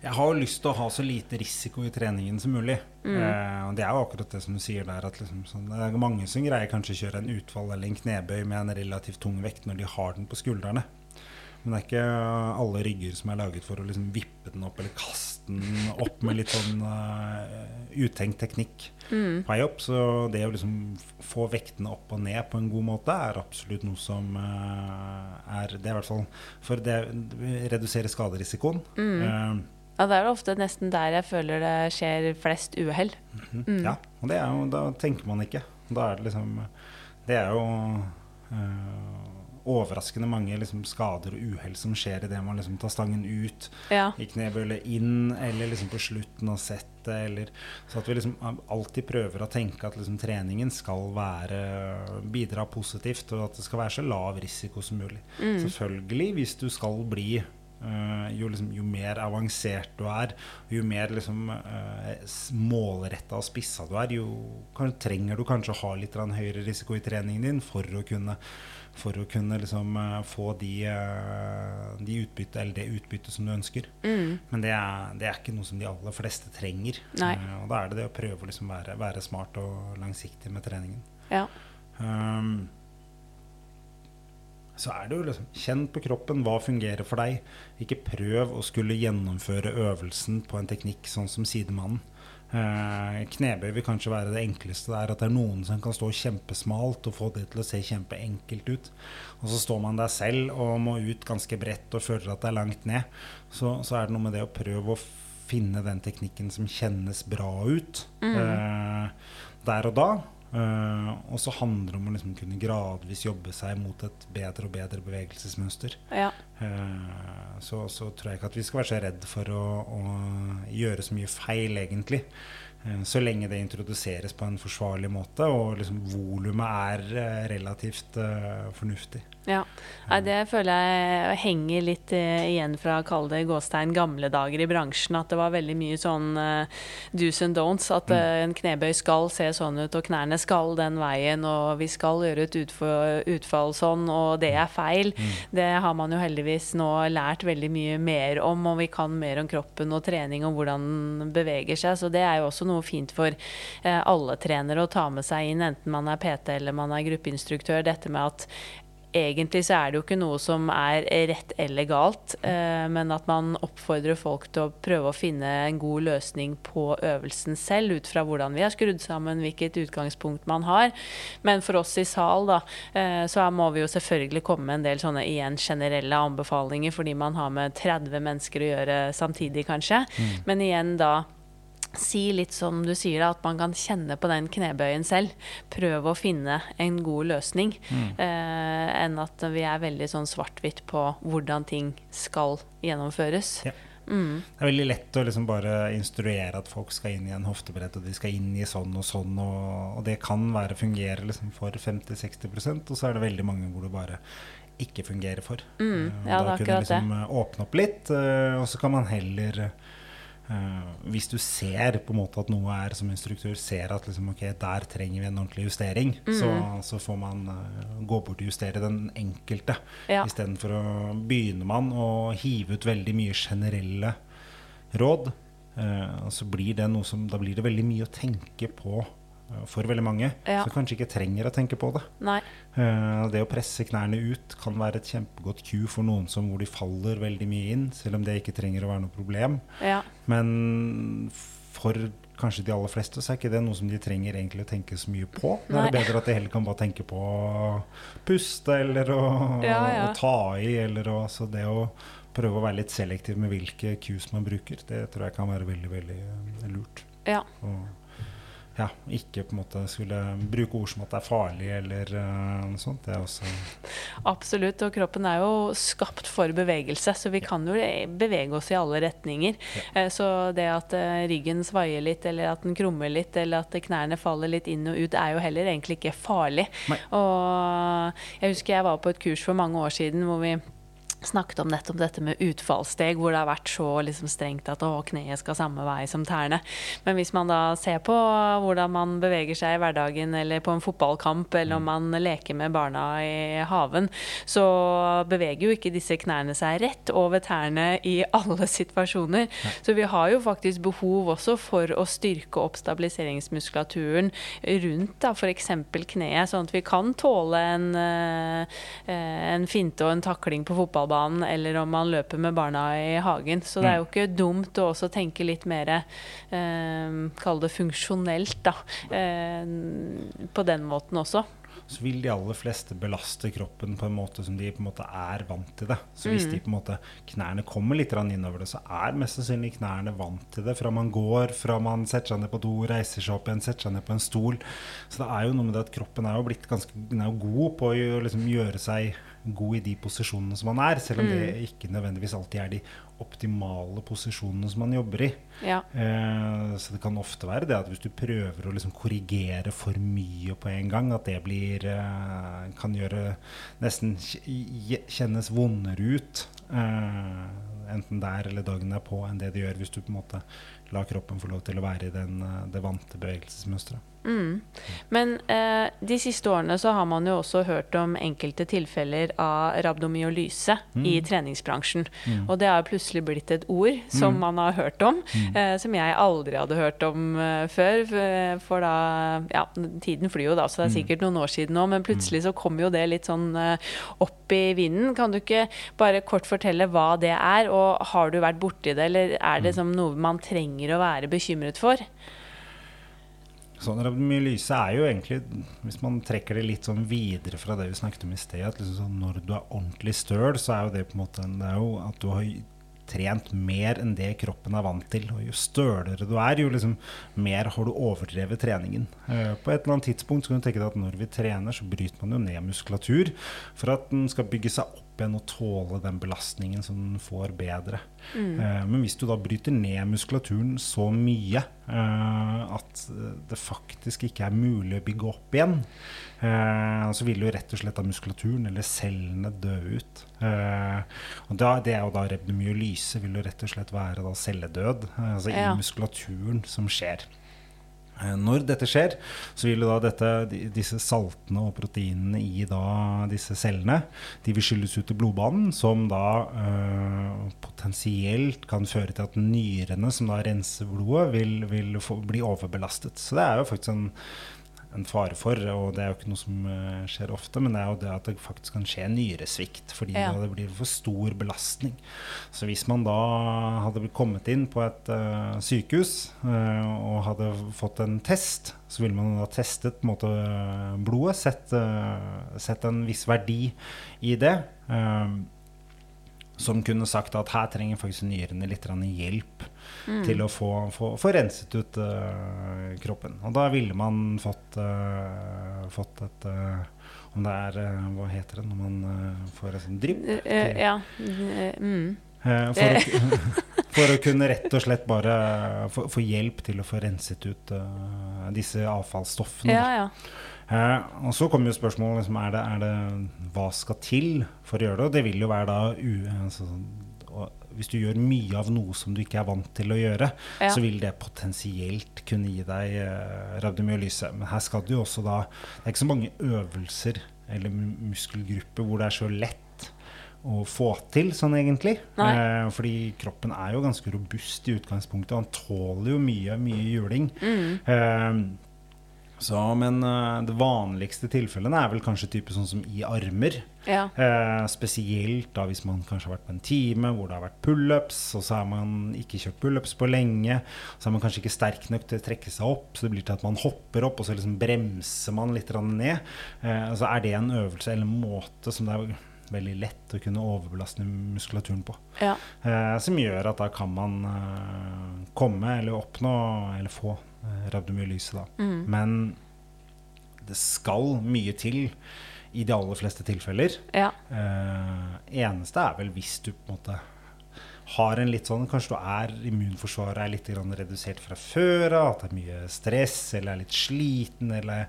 Jeg har jo lyst til å ha så lite risiko i treningen som mulig. Eh, og det er jo akkurat det som du sier der, at liksom sånn, det er mange som greier kanskje å kjøre en utfall eller en knebøy med en relativt tung vekt når de har den på skuldrene. Men det er ikke alle rygger som er laget for å liksom vippe den opp eller kaste den opp med litt sånn uh, utenkt teknikk på opp. Så det å liksom få vektene opp og ned på en god måte er absolutt noe som uh, er Det i hvert fall for det reduserer skaderisikoen. Eh, Ja, det er jo ofte nesten der jeg føler det skjer flest uhell. Mm. Ja, og det er jo, da tenker man ikke. Da er det liksom Det er jo øh, overraskende mange liksom, skader og uhell som skjer idet man liksom tar stangen ut Ja. i knebøylet inn, eller liksom på slutten av settet. Eller, så at vi liksom alltid prøver å tenke at liksom treningen skal være, bidra positivt, og at det skal være så lav risiko som mulig. Selvfølgelig, hvis du skal bli jo, liksom, jo mer avansert du er, jo mer liksom, uh, målretta og spissa du er, jo kan, trenger du kanskje å ha litt høyere risiko i treningen din for å kunne, for å kunne liksom, eh, få de, eh, de utbytte, eller det utbyttet som du ønsker. Men det er, det er ikke noe som de aller fleste trenger. Nei. Eh, og da er det det å prøve å liksom være, være smart og langsiktig med treningen. Ja. Um, så er det jo liksom Kjenn på kroppen hva fungerer for deg. Ikke prøv å skulle gjennomføre øvelsen på en teknikk sånn som sidemannen. Eh, knebøy vil kanskje være det enkleste. Det er at det er noen som kan stå kjempesmalt og få det til å se kjempeenkelt ut. Og så står man der selv og må ut ganske bredt og føler at det er langt ned. Så, så er det noe med det å prøve å finne den teknikken som kjennes bra ut eh, der og da. Eh, og så handler det om å liksom kunne gradvis jobbe seg mot et bedre og bedre bevegelsesmønster. ja. Uh, så, så tror jeg ikke at vi skal være så redd for å, å gjøre så mye feil, egentlig. Eh, så lenge det introduseres på en forsvarlig måte, og liksom volumet er eh, relativt uh, fornuftig. Ja. Nei, det føler jeg henger litt igjen fra kall det gåstein gamle dager i bransjen. At det var veldig mye sånn uh, do's and don'ts. At eh, en knebøy skal se sånn ut, og knærne skal den veien, og vi skal gjøre et utfor, utfall sånn, og det er feil. Det har man jo heldigvis nå lært veldig mye mer om, og vi kan mer om kroppen og trening og hvordan den beveger seg. Så det er jo også noe fint for eh, alle trenere å ta med seg inn, enten man er PT eller man er gruppeinstruktør. Dette med at egentlig så er det jo ikke noe som er rett eller galt, eh, men at man oppfordrer folk til å prøve å finne en god løsning på øvelsen selv, ut fra hvordan vi har skrudd sammen, hvilket utgangspunkt man har. Men for oss i sal, da, eh, så må vi jo selvfølgelig komme med en del sånne igjen generelle anbefalinger, fordi man har med 30 mennesker å gjøre samtidig, kanskje. Mm. Men igjen da si litt som du sier, da, at man kan kjenne på den knebøyen selv. Prøve å finne en god løsning. Mm. Eh, enn at vi er veldig sånn svart-hvitt på hvordan ting skal gjennomføres. Ja. Mm. Det er veldig lett å liksom bare instruere at folk skal inn i en hoftebrett, og de skal inn i sånn og sånn, og, og det kan være fungere liksom for 50-60% og så er det veldig mange hvor det bare ikke fungerer for. Mm. Ja, da kunne liksom det. åpne opp litt, eh, og så kan man heller hvis du ser på en måte at noe er som instruktør ser at liksom, okay, der trenger vi en ordentlig justering, mm. så, så, får man uh, gå bort og justere den enkelte. Ja. Istedenfor å begynne man å hive ut veldig mye generelle råd. Uh, så blir det noe som, da blir det veldig mye å tenke på for veldig mange, ja. som kanskje ikke trenger å tenke på det. Uh, det å presse knærne ut kan være et kjempegodt cue for noen som, hvor de faller veldig mye inn, selv om det ikke trenger å være noe problem. Ja. Men for kanskje de aller fleste så er ikke det noe som de trenger egentlig å tenke så mye på. Det er bedre at de heller kan bare tenke på å puste eller å, ja, å ta i, eller å, Så det å prøve å være litt selektiv med hvilke cues man bruker, det tror jeg kan være veldig, veldig lurt. Ja. Og, ja, ikke på en måte skulle bruke ord som at det er farlig eller uh, noe sånt. Det er også Absolutt. Og kroppen er jo skapt for bevegelse, så vi kan jo bevege oss i alle retninger. Ja. Uh, så det at uh, ryggen svaier litt, eller at den krummer litt, eller at knærne faller litt inn og ut, er jo heller egentlig ikke farlig. Nei. Og jeg husker jeg var på et kurs for mange år siden hvor vi snakket om nettopp dette med utfallssteg, hvor det har vært så liksom strengt at å, kneet skal samme vei som tærne. Men hvis man da ser på hvordan man beveger seg i hverdagen, eller på en fotballkamp, eller om man leker med barna i haven, så beveger jo ikke disse knærne seg rett over tærne i alle situasjoner. Så vi har jo faktisk behov også for å styrke opp stabiliseringsmuskulaturen rundt da f.eks. kneet, sånn at vi kan tåle en, eh, en finte og en takling på fotball fotballbanen eller om man løper med barna i hagen. Så det er jo mm. ikke dumt å også tenke litt mer eh, Kall det funksjonelt, da. Eh, på den måten også så vil de aller fleste belaste kroppen på en måte som de på en måte er vant til det. Så hvis mm. de på en måte knærne kommer litt innover det, så er mest sannsynlig knærne vant til det fra man går, fra man setter seg ned på do, reiser seg opp igjen, setter seg ned på en stol. Så det er jo noe med det at kroppen er jo blitt ganske er jo god på å liksom gjøre seg god i de posisjonene som man er, selv om mm. det ikke nødvendigvis alltid er de optimale posisjonene som man jobber i. Ja. Eh, så det kan ofte være det at hvis du prøver å liksom korrigere for mye på en gang, at det blir eh, kan gjøre nesten kjennes vondere ut. Eh, enten der eller dagen på enn det det gjør hvis du på en måte lar kroppen få lov til å være i den, eh, det vante bevegelsesmønsteret. Mm. Men eh, de siste årene så har man jo også hørt om enkelte tilfeller av rabdomyolyse mm. i treningsbransjen. Mm. Og det har plutselig blitt et ord som mm. man har hørt om, mm. eh, som jeg aldri hadde hørt om eh, før. For da Ja, tiden flyr jo da, så det er mm. sikkert noen år siden nå, men plutselig så kom jo det litt sånn eh, opp i vinden. Kan du ikke bare kort fortelle hva det er, og har du vært borti det, eller er det som noe man trenger å være bekymret for? Sånn Rabdomyolyse er jo egentlig, hvis man trekker det litt sånn videre fra det vi snakket om i sted, at liksom sånn, når du er ordentlig støl, så er jo det på en måte det er jo at du har trent mer enn det kroppen er vant til. Og jo stølere du er, jo liksom mer har du overdrevet treningen. Uh, på et eller annet tidspunkt så kan du tenke deg at når vi trener, så bryter man jo ned muskulatur for at den skal bygge seg opp igjen og tåle den belastningen som den får bedre. Mm. Eh, men hvis du da bryter ned muskulaturen så mye eh, at det faktisk ikke er mulig å bygge opp igjen, eh, så vil jo rett og slett da muskulaturen eller cellene dø ut. og da, Det er jo da rebdomyolyse vil jo rett og slett være da celledød, altså ja. i muskulaturen som skjer. Eh, når dette skjer, så vil da dette, disse saltene og proteinene i disse cellene de vil skylles ut i blodbanen, som da øh, potensielt kan føre til at nyrene, som da renser blodet, vil, vil få, bli overbelastet. Så det er jo faktisk en en fare for, og det er jo ikke noe som uh, skjer ofte, men det er jo det at det faktisk kan skje nyresvikt fordi ja. det blir for stor belastning. Så hvis man da hadde kommet inn på et uh, sykehus uh, og hadde fått en test, så ville man da testet måte, blodet, sett, sett, en viss verdi i det. Som kunne sagt at her trenger faktisk nyrene litt hjelp mm. til å få, få, få renset ut uh, kroppen. Og da ville man fått, uh, fått et uh, Om det er Hva heter det når man får et sånt drypp? ja. Mm. For å, for, å, kunne rett og slett bare få, få hjelp til å få renset ut disse avfallsstoffene. Ja, ja. Uh, og så kommer jo spørsmålet liksom, er, det, er det, hva skal til for å gjøre det. Og det vil jo være da u, altså, hvis du gjør mye av noe som du ikke er vant til å gjøre, ja. så vil det potensielt kunne gi deg uh, rabdomyolyse. Men her skal du jo også da Det er ikke så mange øvelser eller muskelgrupper hvor det er så lett å få til sånn egentlig. Eh, fordi kroppen er jo ganske robust i utgangspunktet. Han tåler jo mye, mye juling. Mm. Eh, så, men eh, det vanligste tilfellene er vel kanskje type sånn som i armer. Ja. Uh, spesielt da hvis man kanskje har vært på en time hvor det har vært pullups, og så har man ikke kjørt pullups på lenge. Så er man kanskje ikke sterk nok til å trekke seg opp, så det blir til at man hopper opp, og så liksom bremser man litt ned. Uh, så er det en øvelse eller en måte som det er veldig lett å kunne overbelaste muskulaturen på. Ja. som gjør at da kan man komme eller oppnå eller få Eh, rabdomyolyse. Da. Mm. Men det skal mye til i de aller fleste tilfeller. Ja. Eh, eneste er vel hvis du på en måte har en litt sånn Kanskje du er immunforsvaret er litt redusert fra før av, at det er mye stress, eller er litt sliten, eller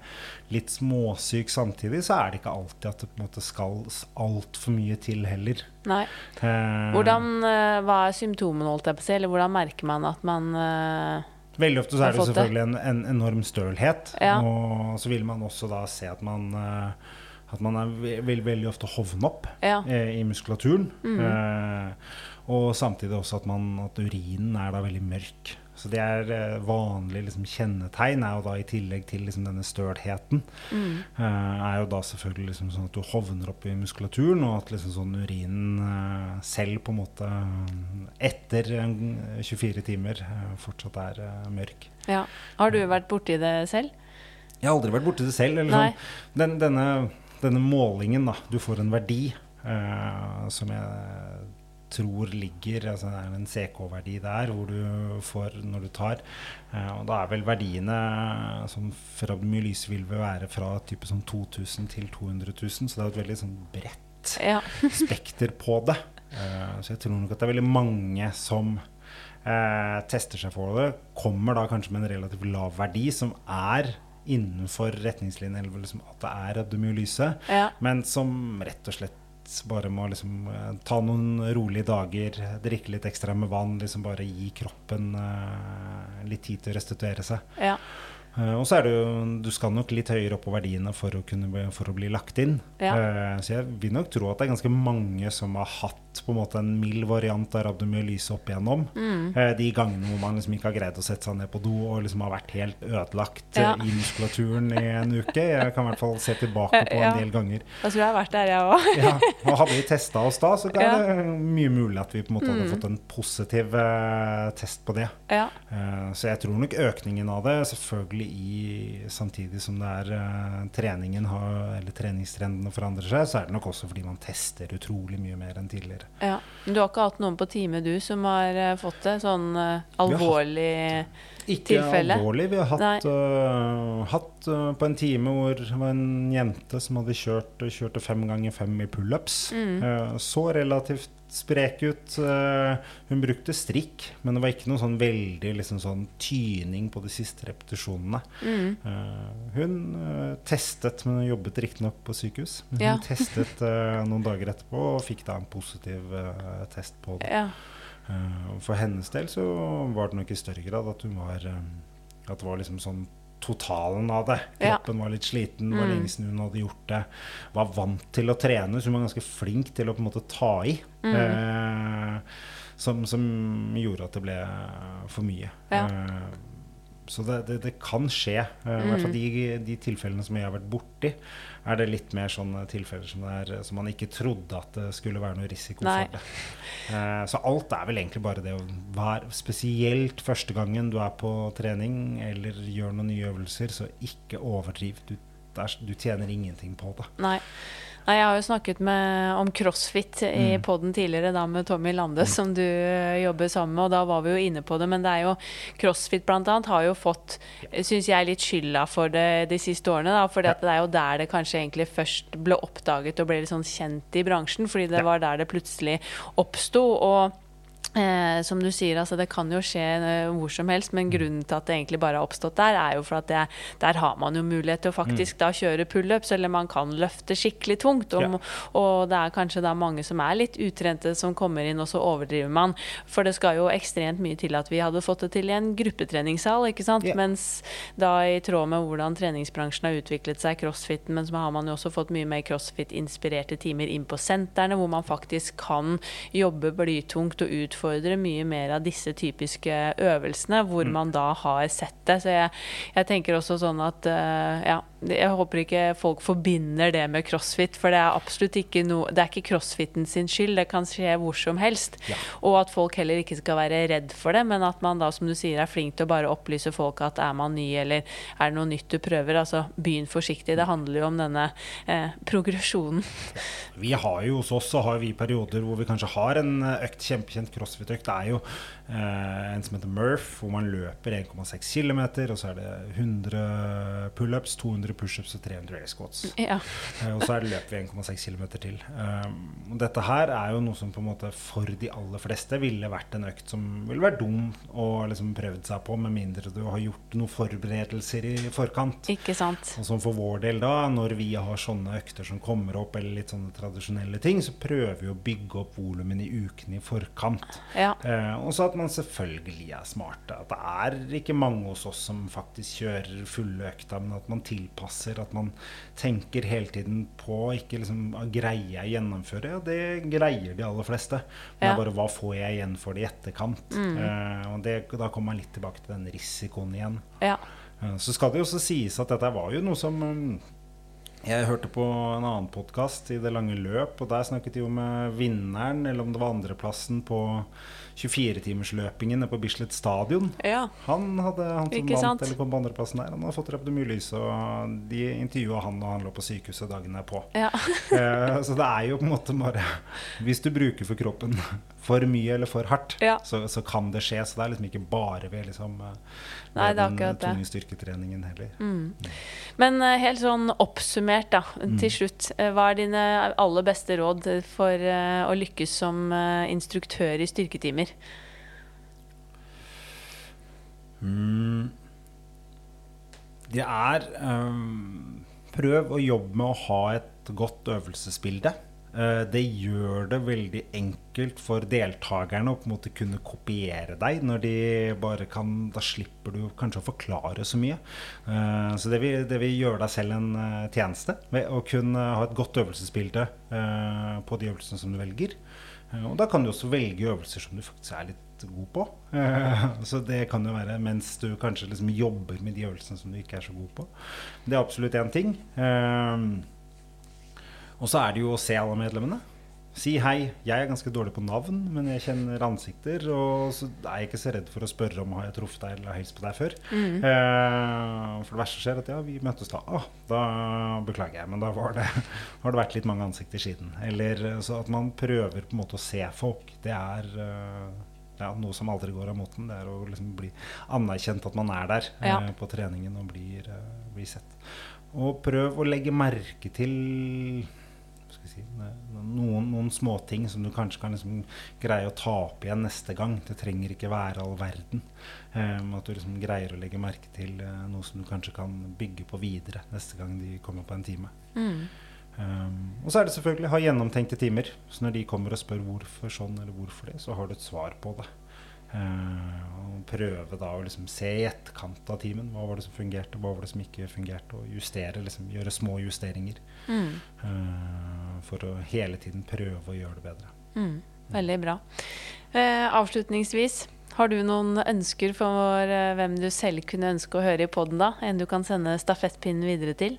litt småsyk samtidig, så er det ikke alltid at det på en måte skal altfor mye til heller. Nei. Eh, hvordan, eh, Hva er symptomene, holdt jeg på å si, eller hvordan merker man at man eh Veldig ofte så er det selvfølgelig en, en, enorm stølhet. Ja. Og så vil man også da se at man at man er, vil veldig ofte hovne opp ja. eh, i muskulaturen. Mm. Eh, og samtidig også at, man, at, urinen er da veldig mørk. Så det er eh, vanlig liksom, kjennetegn, er jo da i tillegg til liksom, denne stølheten, mm. uh, er jo da selvfølgelig liksom, sånn at du hovner opp i muskulaturen, og at liksom, sånn urinen uh, selv på en måte etter 24 timer uh, fortsatt er mørk. Ja. Har du vært borti det selv? Jeg har aldri vært borti det selv. Sånn. Den, denne, denne, målingen, da. Du får en verdi som jeg tror ligger altså Det er en CK-verdi der hvor du får når du tar. Eh, og da er vel verdiene som fibromylyse vil være fra type sånn 2000 til 200 000, så det er et veldig sånn bredt ja. spekter på det. Eh, så jeg tror nok at det er veldig mange som eh, tester seg for det. Kommer da kanskje med en relativt lav verdi, som er innenfor retningslinjen, eller liksom at det er abdomyolyse, ja. men som rett og slett bare må liksom uh, ta noen rolige dager, drikke litt ekstra med vann, liksom bare gi kroppen uh, litt tid til å restituere seg. Ja. Uh, og så er det jo Du skal nok litt høyere opp på verdiene for å, kunne, for å bli lagt inn. Ja. så jeg vil nok tro at det er ganske mange som har hatt på en måte en mild variant av rabdomyolyse opp igjennom. Mm. Eh, de gangene hvor man liksom ikke har greid å sette seg ned på do og liksom har vært helt ødelagt ja. i muskulaturen i en uke. Jeg kan i hvert fall se tilbake på ja. en del ganger. Da tror jeg jeg har vært der, jeg òg. ja. Og hadde vi testa oss da, så er det mye mulig at vi på en måte hadde mm. fått en positiv uh, test på det. Uh, så jeg tror nok økningen av det, selvfølgelig i samtidig som det er uh, treningen har, eller treningstrendene forandrer seg, så er det nok også fordi man tester utrolig mye mer enn tidligere Ja, men Du har ikke hatt noen på time, du, som har uh, fått det? Sånn uh, alvorlig ikke tilfelle? Ikke alvorlig. Vi har hatt, hatt på en time hvor det var en jente som hadde kjørt kjørte fem ganger fem i pullups. Mm. så relativt sprek ut. Uh, hun brukte strikk, men det var ikke noe sånn veldig liksom sånn tyning på de siste repetisjonene. Mm. Uh, hun uh, testet, men hun jobbet riktignok på sykehus. Hun ja. testet noen dager etterpå og fikk da en positiv test på det. Ja. for hennes del så var det nok i større grad at hun var At det var liksom sånn totalen av det. Kroppen var litt sliten, var mm. lenge siden hun hadde gjort det. Var vant til å trene, så hun var ganske flink til å på en måte ta i. Mm. Eh, som, som, gjorde at det ble for mye. Ja. Eh, så det, det, det, kan skje. Uh, I hvert fall de, de, tilfellene som jeg har vært borti, er det litt mer sånne tilfeller som, er, som man ikke trodde at det skulle være noe risiko Nei. for det. Uh, så alt er vel egentlig bare det å være Spesielt første gangen du er på trening eller gjør noen nye øvelser, så ikke overdriv. Du, du tjener ingenting på det. Nei. Nei, jeg har jo snakket med, om crossfit i mm. poden tidligere da med Tommy Lande, som du eh, jobber sammen med, og da var vi jo inne på det. Men det er jo crossfit bl.a. har jo fått, syns jeg, litt skylda for det de siste årene. da, For det er jo der det kanskje egentlig først ble oppdaget og ble litt sånn kjent i bransjen. Fordi det var der det plutselig oppsto. Og Eh, som du sier, altså det kan jo skje eh, hvor som helst, men grunnen til at det egentlig bare har oppstått der, er jo for at det, der har man jo mulighet til å faktisk mm. da kjøre pullups, eller man kan løfte skikkelig tungt. Og, ja. og, det er kanskje da mange som er litt utrente, som kommer inn, og så overdriver man. For det skal jo ekstremt mye til at vi hadde fått det til i en gruppetreningssal, ikke sant. Yeah. Mens da i tråd med hvordan treningsbransjen har utviklet seg, crossfiten, men så har man jo også fått mye mer crossfit-inspirerte timer inn på sentrene, hvor man faktisk kan jobbe blytungt og utfordre utfordre mye mer av disse typiske øvelsene, hvor mm. man da har sett det. Så jeg, jeg tenker også sånn at uh, ja, jeg håper ikke folk forbinder det med crossfit, for det er absolutt ikke noe Det er ikke crossfiten sin skyld, det kan skje hvor som helst. Ja. Og at folk heller ikke skal være redd for det, men at man da, som du sier, er flink til å bare opplyse folk at er man ny, eller er det noe nytt du prøver? Altså begynn forsiktig. Det handler jo om denne eh, progresjonen. Vi har jo hos oss så har vi perioder hvor vi kanskje har en økt kjempekjent crossfit-økt. Det er jo en som heter Murph, hvor man løper 1,6 km, og så er det 100 pullups, 200 pushups og 300 air squats. Ja. eh, og så er det løp vi 1,6 km til. Um, dette her er jo noe som på en måte for de aller fleste ville vært en økt som ville vært dum å liksom prøvd seg på, med mindre du har gjort noen forberedelser i forkant. Ikke sant. Og som for vår del da, når vi har sånne økter som kommer opp, eller litt sånne tradisjonelle ting, så prøver vi å bygge opp volumen i ukene i forkant. Ja. Eh, og så at man selvfølgelig er smarte. At det er ikke mange hos oss som faktisk kjører fulle økta, men at man tilpasser. At man tenker hele tiden på ikke liksom Greier jeg gjennomføre? Ja, det greier de aller fleste. Men ja. det er bare hva får jeg igjen for det i etterkant? Mm. Uh, og det, da kommer man litt tilbake til den risikoen igjen. Ja. Uh, så skal det jo også sies at dette var jo noe som um, jeg hørte på en annen podkast i det lange løp, og der snakket de jo med vinneren, eller om det var andreplassen på 24-timersløpingen på Bislett stadion. Ja. Han, hadde, han som vant eller kom på andreplassen der, han hadde fått reptomylys, og de intervjua han, og han lå på sykehuset dagen derpå. Ja. eh, så det er jo på en måte bare Hvis du bruker for kroppen for mye eller for hardt, ja. så, så, kan det skje. Så det er liksom ikke bare ved liksom Nei, det er tunge styrketreningen heller. Mm. Men uh, helt sånn oppsummert, da, mm. til slutt. Uh, hva er dine aller beste råd for uh, å lykkes som instruktør i styrketimer? Mm. Det er um, Prøv å jobbe med å ha et godt øvelsesbilde. Eh, det gjør det veldig enkelt for deltakerne å på en måte kunne kopiere deg. når de bare kan, Da slipper du kanskje å forklare så mye. Eh, så det vil, det vil gjøre deg selv en eh, tjeneste ved å kunne ha et godt øvelsesbilde på de øvelsene som du velger. Og da kan du også velge øvelser som du faktisk er litt god på. Så det kan jo være mens du kanskje liksom jobber med de øvelsene som du ikke er så god på. Det er absolutt én ting. Og så er det jo å se alle medlemmene. Si hei. Jeg er ganske dårlig på navn, men jeg kjenner ansikter. Og så er jeg ikke så redd for å spørre om har jeg truffet deg eller hilst på deg før. Mm. Eh, for det verste skjer at ja, vi møttes da. Ah, da beklager jeg, men da det, har det vært litt mange ansikter siden. Eller så at man prøver på en måte å se folk. Det er uh, ja, noe som aldri går av moten. Det er å liksom bli anerkjent at man er der ja. uh, på treningen og blir, uh, blir sett. Og prøv å legge merke til si, noen, noen småting som du kanskje kan liksom greie å ta opp igjen neste gang. Det trenger ikke være all verden. Um, at du liksom greier å legge merke til uh, noe som du kanskje kan bygge på videre neste gang de kommer på en time. Mm. Um, og så er det selvfølgelig ha gjennomtenkte timer. Så når de kommer og spør hvorfor sånn eller hvorfor det, så har du et svar på det. Uh, og prøve da å liksom se i etterkant av timen. Hva var det som fungerte, hva var det som ikke fungerte? Og justere, liksom, gjøre små justeringer. Mm. Uh, for å hele tiden prøve å gjøre det bedre. Mm. Veldig bra. Uh, avslutningsvis, Har du noen ønsker for hvem du selv kunne ønske å høre i poden, da? En du kan sende stafettpinnen videre til?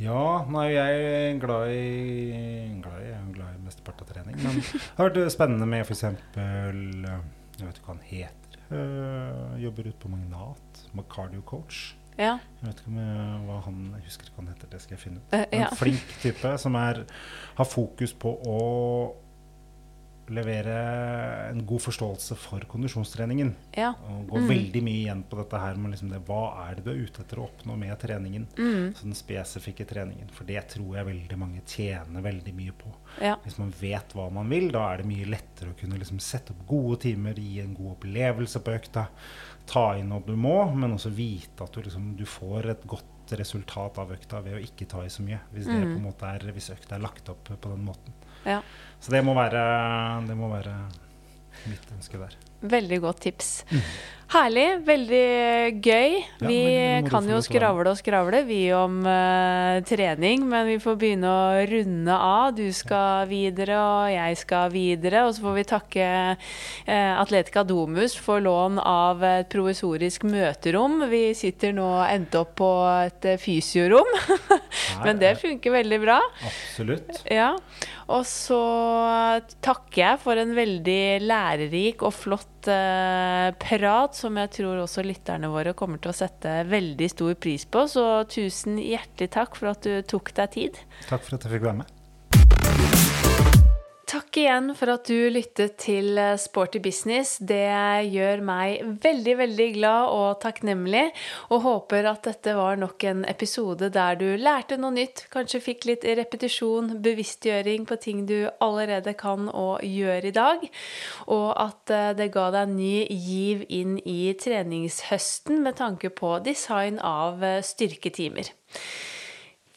Ja, nei, jeg er glad i, glad i, jeg er glad i mesteparten av trening. Men det har vært spennende med f.eks. Jeg vet ikke hva han heter. Øh, jobber ute på Magnat med cardio coach. Ja. Jeg vet ikke jeg, hva han jeg husker ikke hva han heter, det skal jeg finne ut. Uh, ja. En flink type som er, har fokus på å levere en god forståelse for kondisjonstreningen. Ja. Og gå Mm. veldig mye igjen på dette her med liksom det, hva er det du er ute etter å oppnå med treningen. Mm. Så den spesifikke treningen. For det tror jeg veldig mange tjener veldig mye på. Ja. Hvis man vet hva man vil, da er det mye lettere å kunne liksom sette opp gode timer, gi en god opplevelse på økta. Ta inn noe du må, men også vite at du, liksom, du får et godt resultat av økta ved å ikke ta i så mye. Hvis, er, hvis økta er lagt opp på den måten. Ja. Så det må være, det må være mitt ønske der. Veldig godt tips. Herlig. Veldig gøy. Ja, vi kan jo skravle og skravle, vi om uh, trening, men vi får begynne å runde av. Du skal videre, og jeg skal videre. Og så får vi takke uh, Atletica Domus for lån av et provisorisk møterom. Vi sitter nå endt opp på et eh, fysiorom, men det funker veldig bra. Absolutt. Ja, og så takker jeg for en veldig lærerik og flott eh, som jeg tror også lytterne våre kommer til å sette veldig stor pris på. Så tusen hjertelig takk for at du tok deg tid. Takk for at jeg fikk være med. Takk igjen for at du lyttet til eh, Sporty business. Det gjør meg veldig, veldig glad og takknemlig, og håper at dette var nok en episode der du lærte noe nytt, kanskje fikk litt repetisjon, bevisstgjøring på ting du allerede kan og gjør i dag, og at eh, det ga deg ny giv inn i treningshøsten med tanke på design av eh, styrketimer.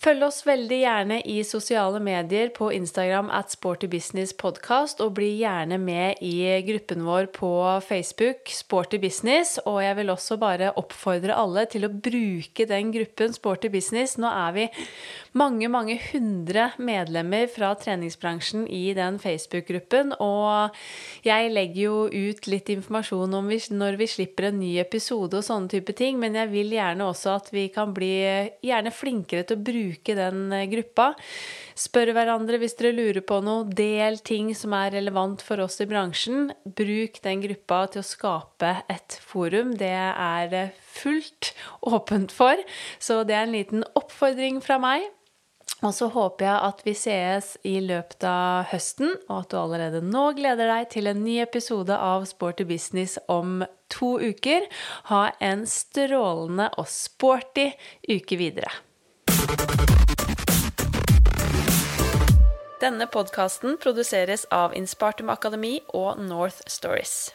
Følg oss veldig gjerne i sosiale medier på Instagram at sportybusinesspodkast, og bli gjerne med i gruppen vår på Facebook, Sporty Business. Og jeg vil også bare oppfordre alle til å bruke den gruppen Sporty Business. Nå er vi mange, mange hundre medlemmer fra treningsbransjen i den Facebook-gruppen, og jeg legger jo ut litt informasjon om vi, når vi slipper en ny episode og sånne type ting, men jeg vil gjerne også at vi kan bli gjerne flinkere til å bruke den eh, gruppa. Spør hverandre hvis dere lurer på noe. Del ting som er relevant for oss i bransjen. Bruk den gruppa til å skape et forum. Det er fullt åpent for. Så det er en liten oppfordring fra meg. Og så håper jeg at vi sees i løpet av høsten, og at du allerede nå gleder deg til en ny episode av Sporty business om to uker. Ha en strålende og sporty uke videre. Denne podkasten produseres av Inspartum Akademi og North Stories.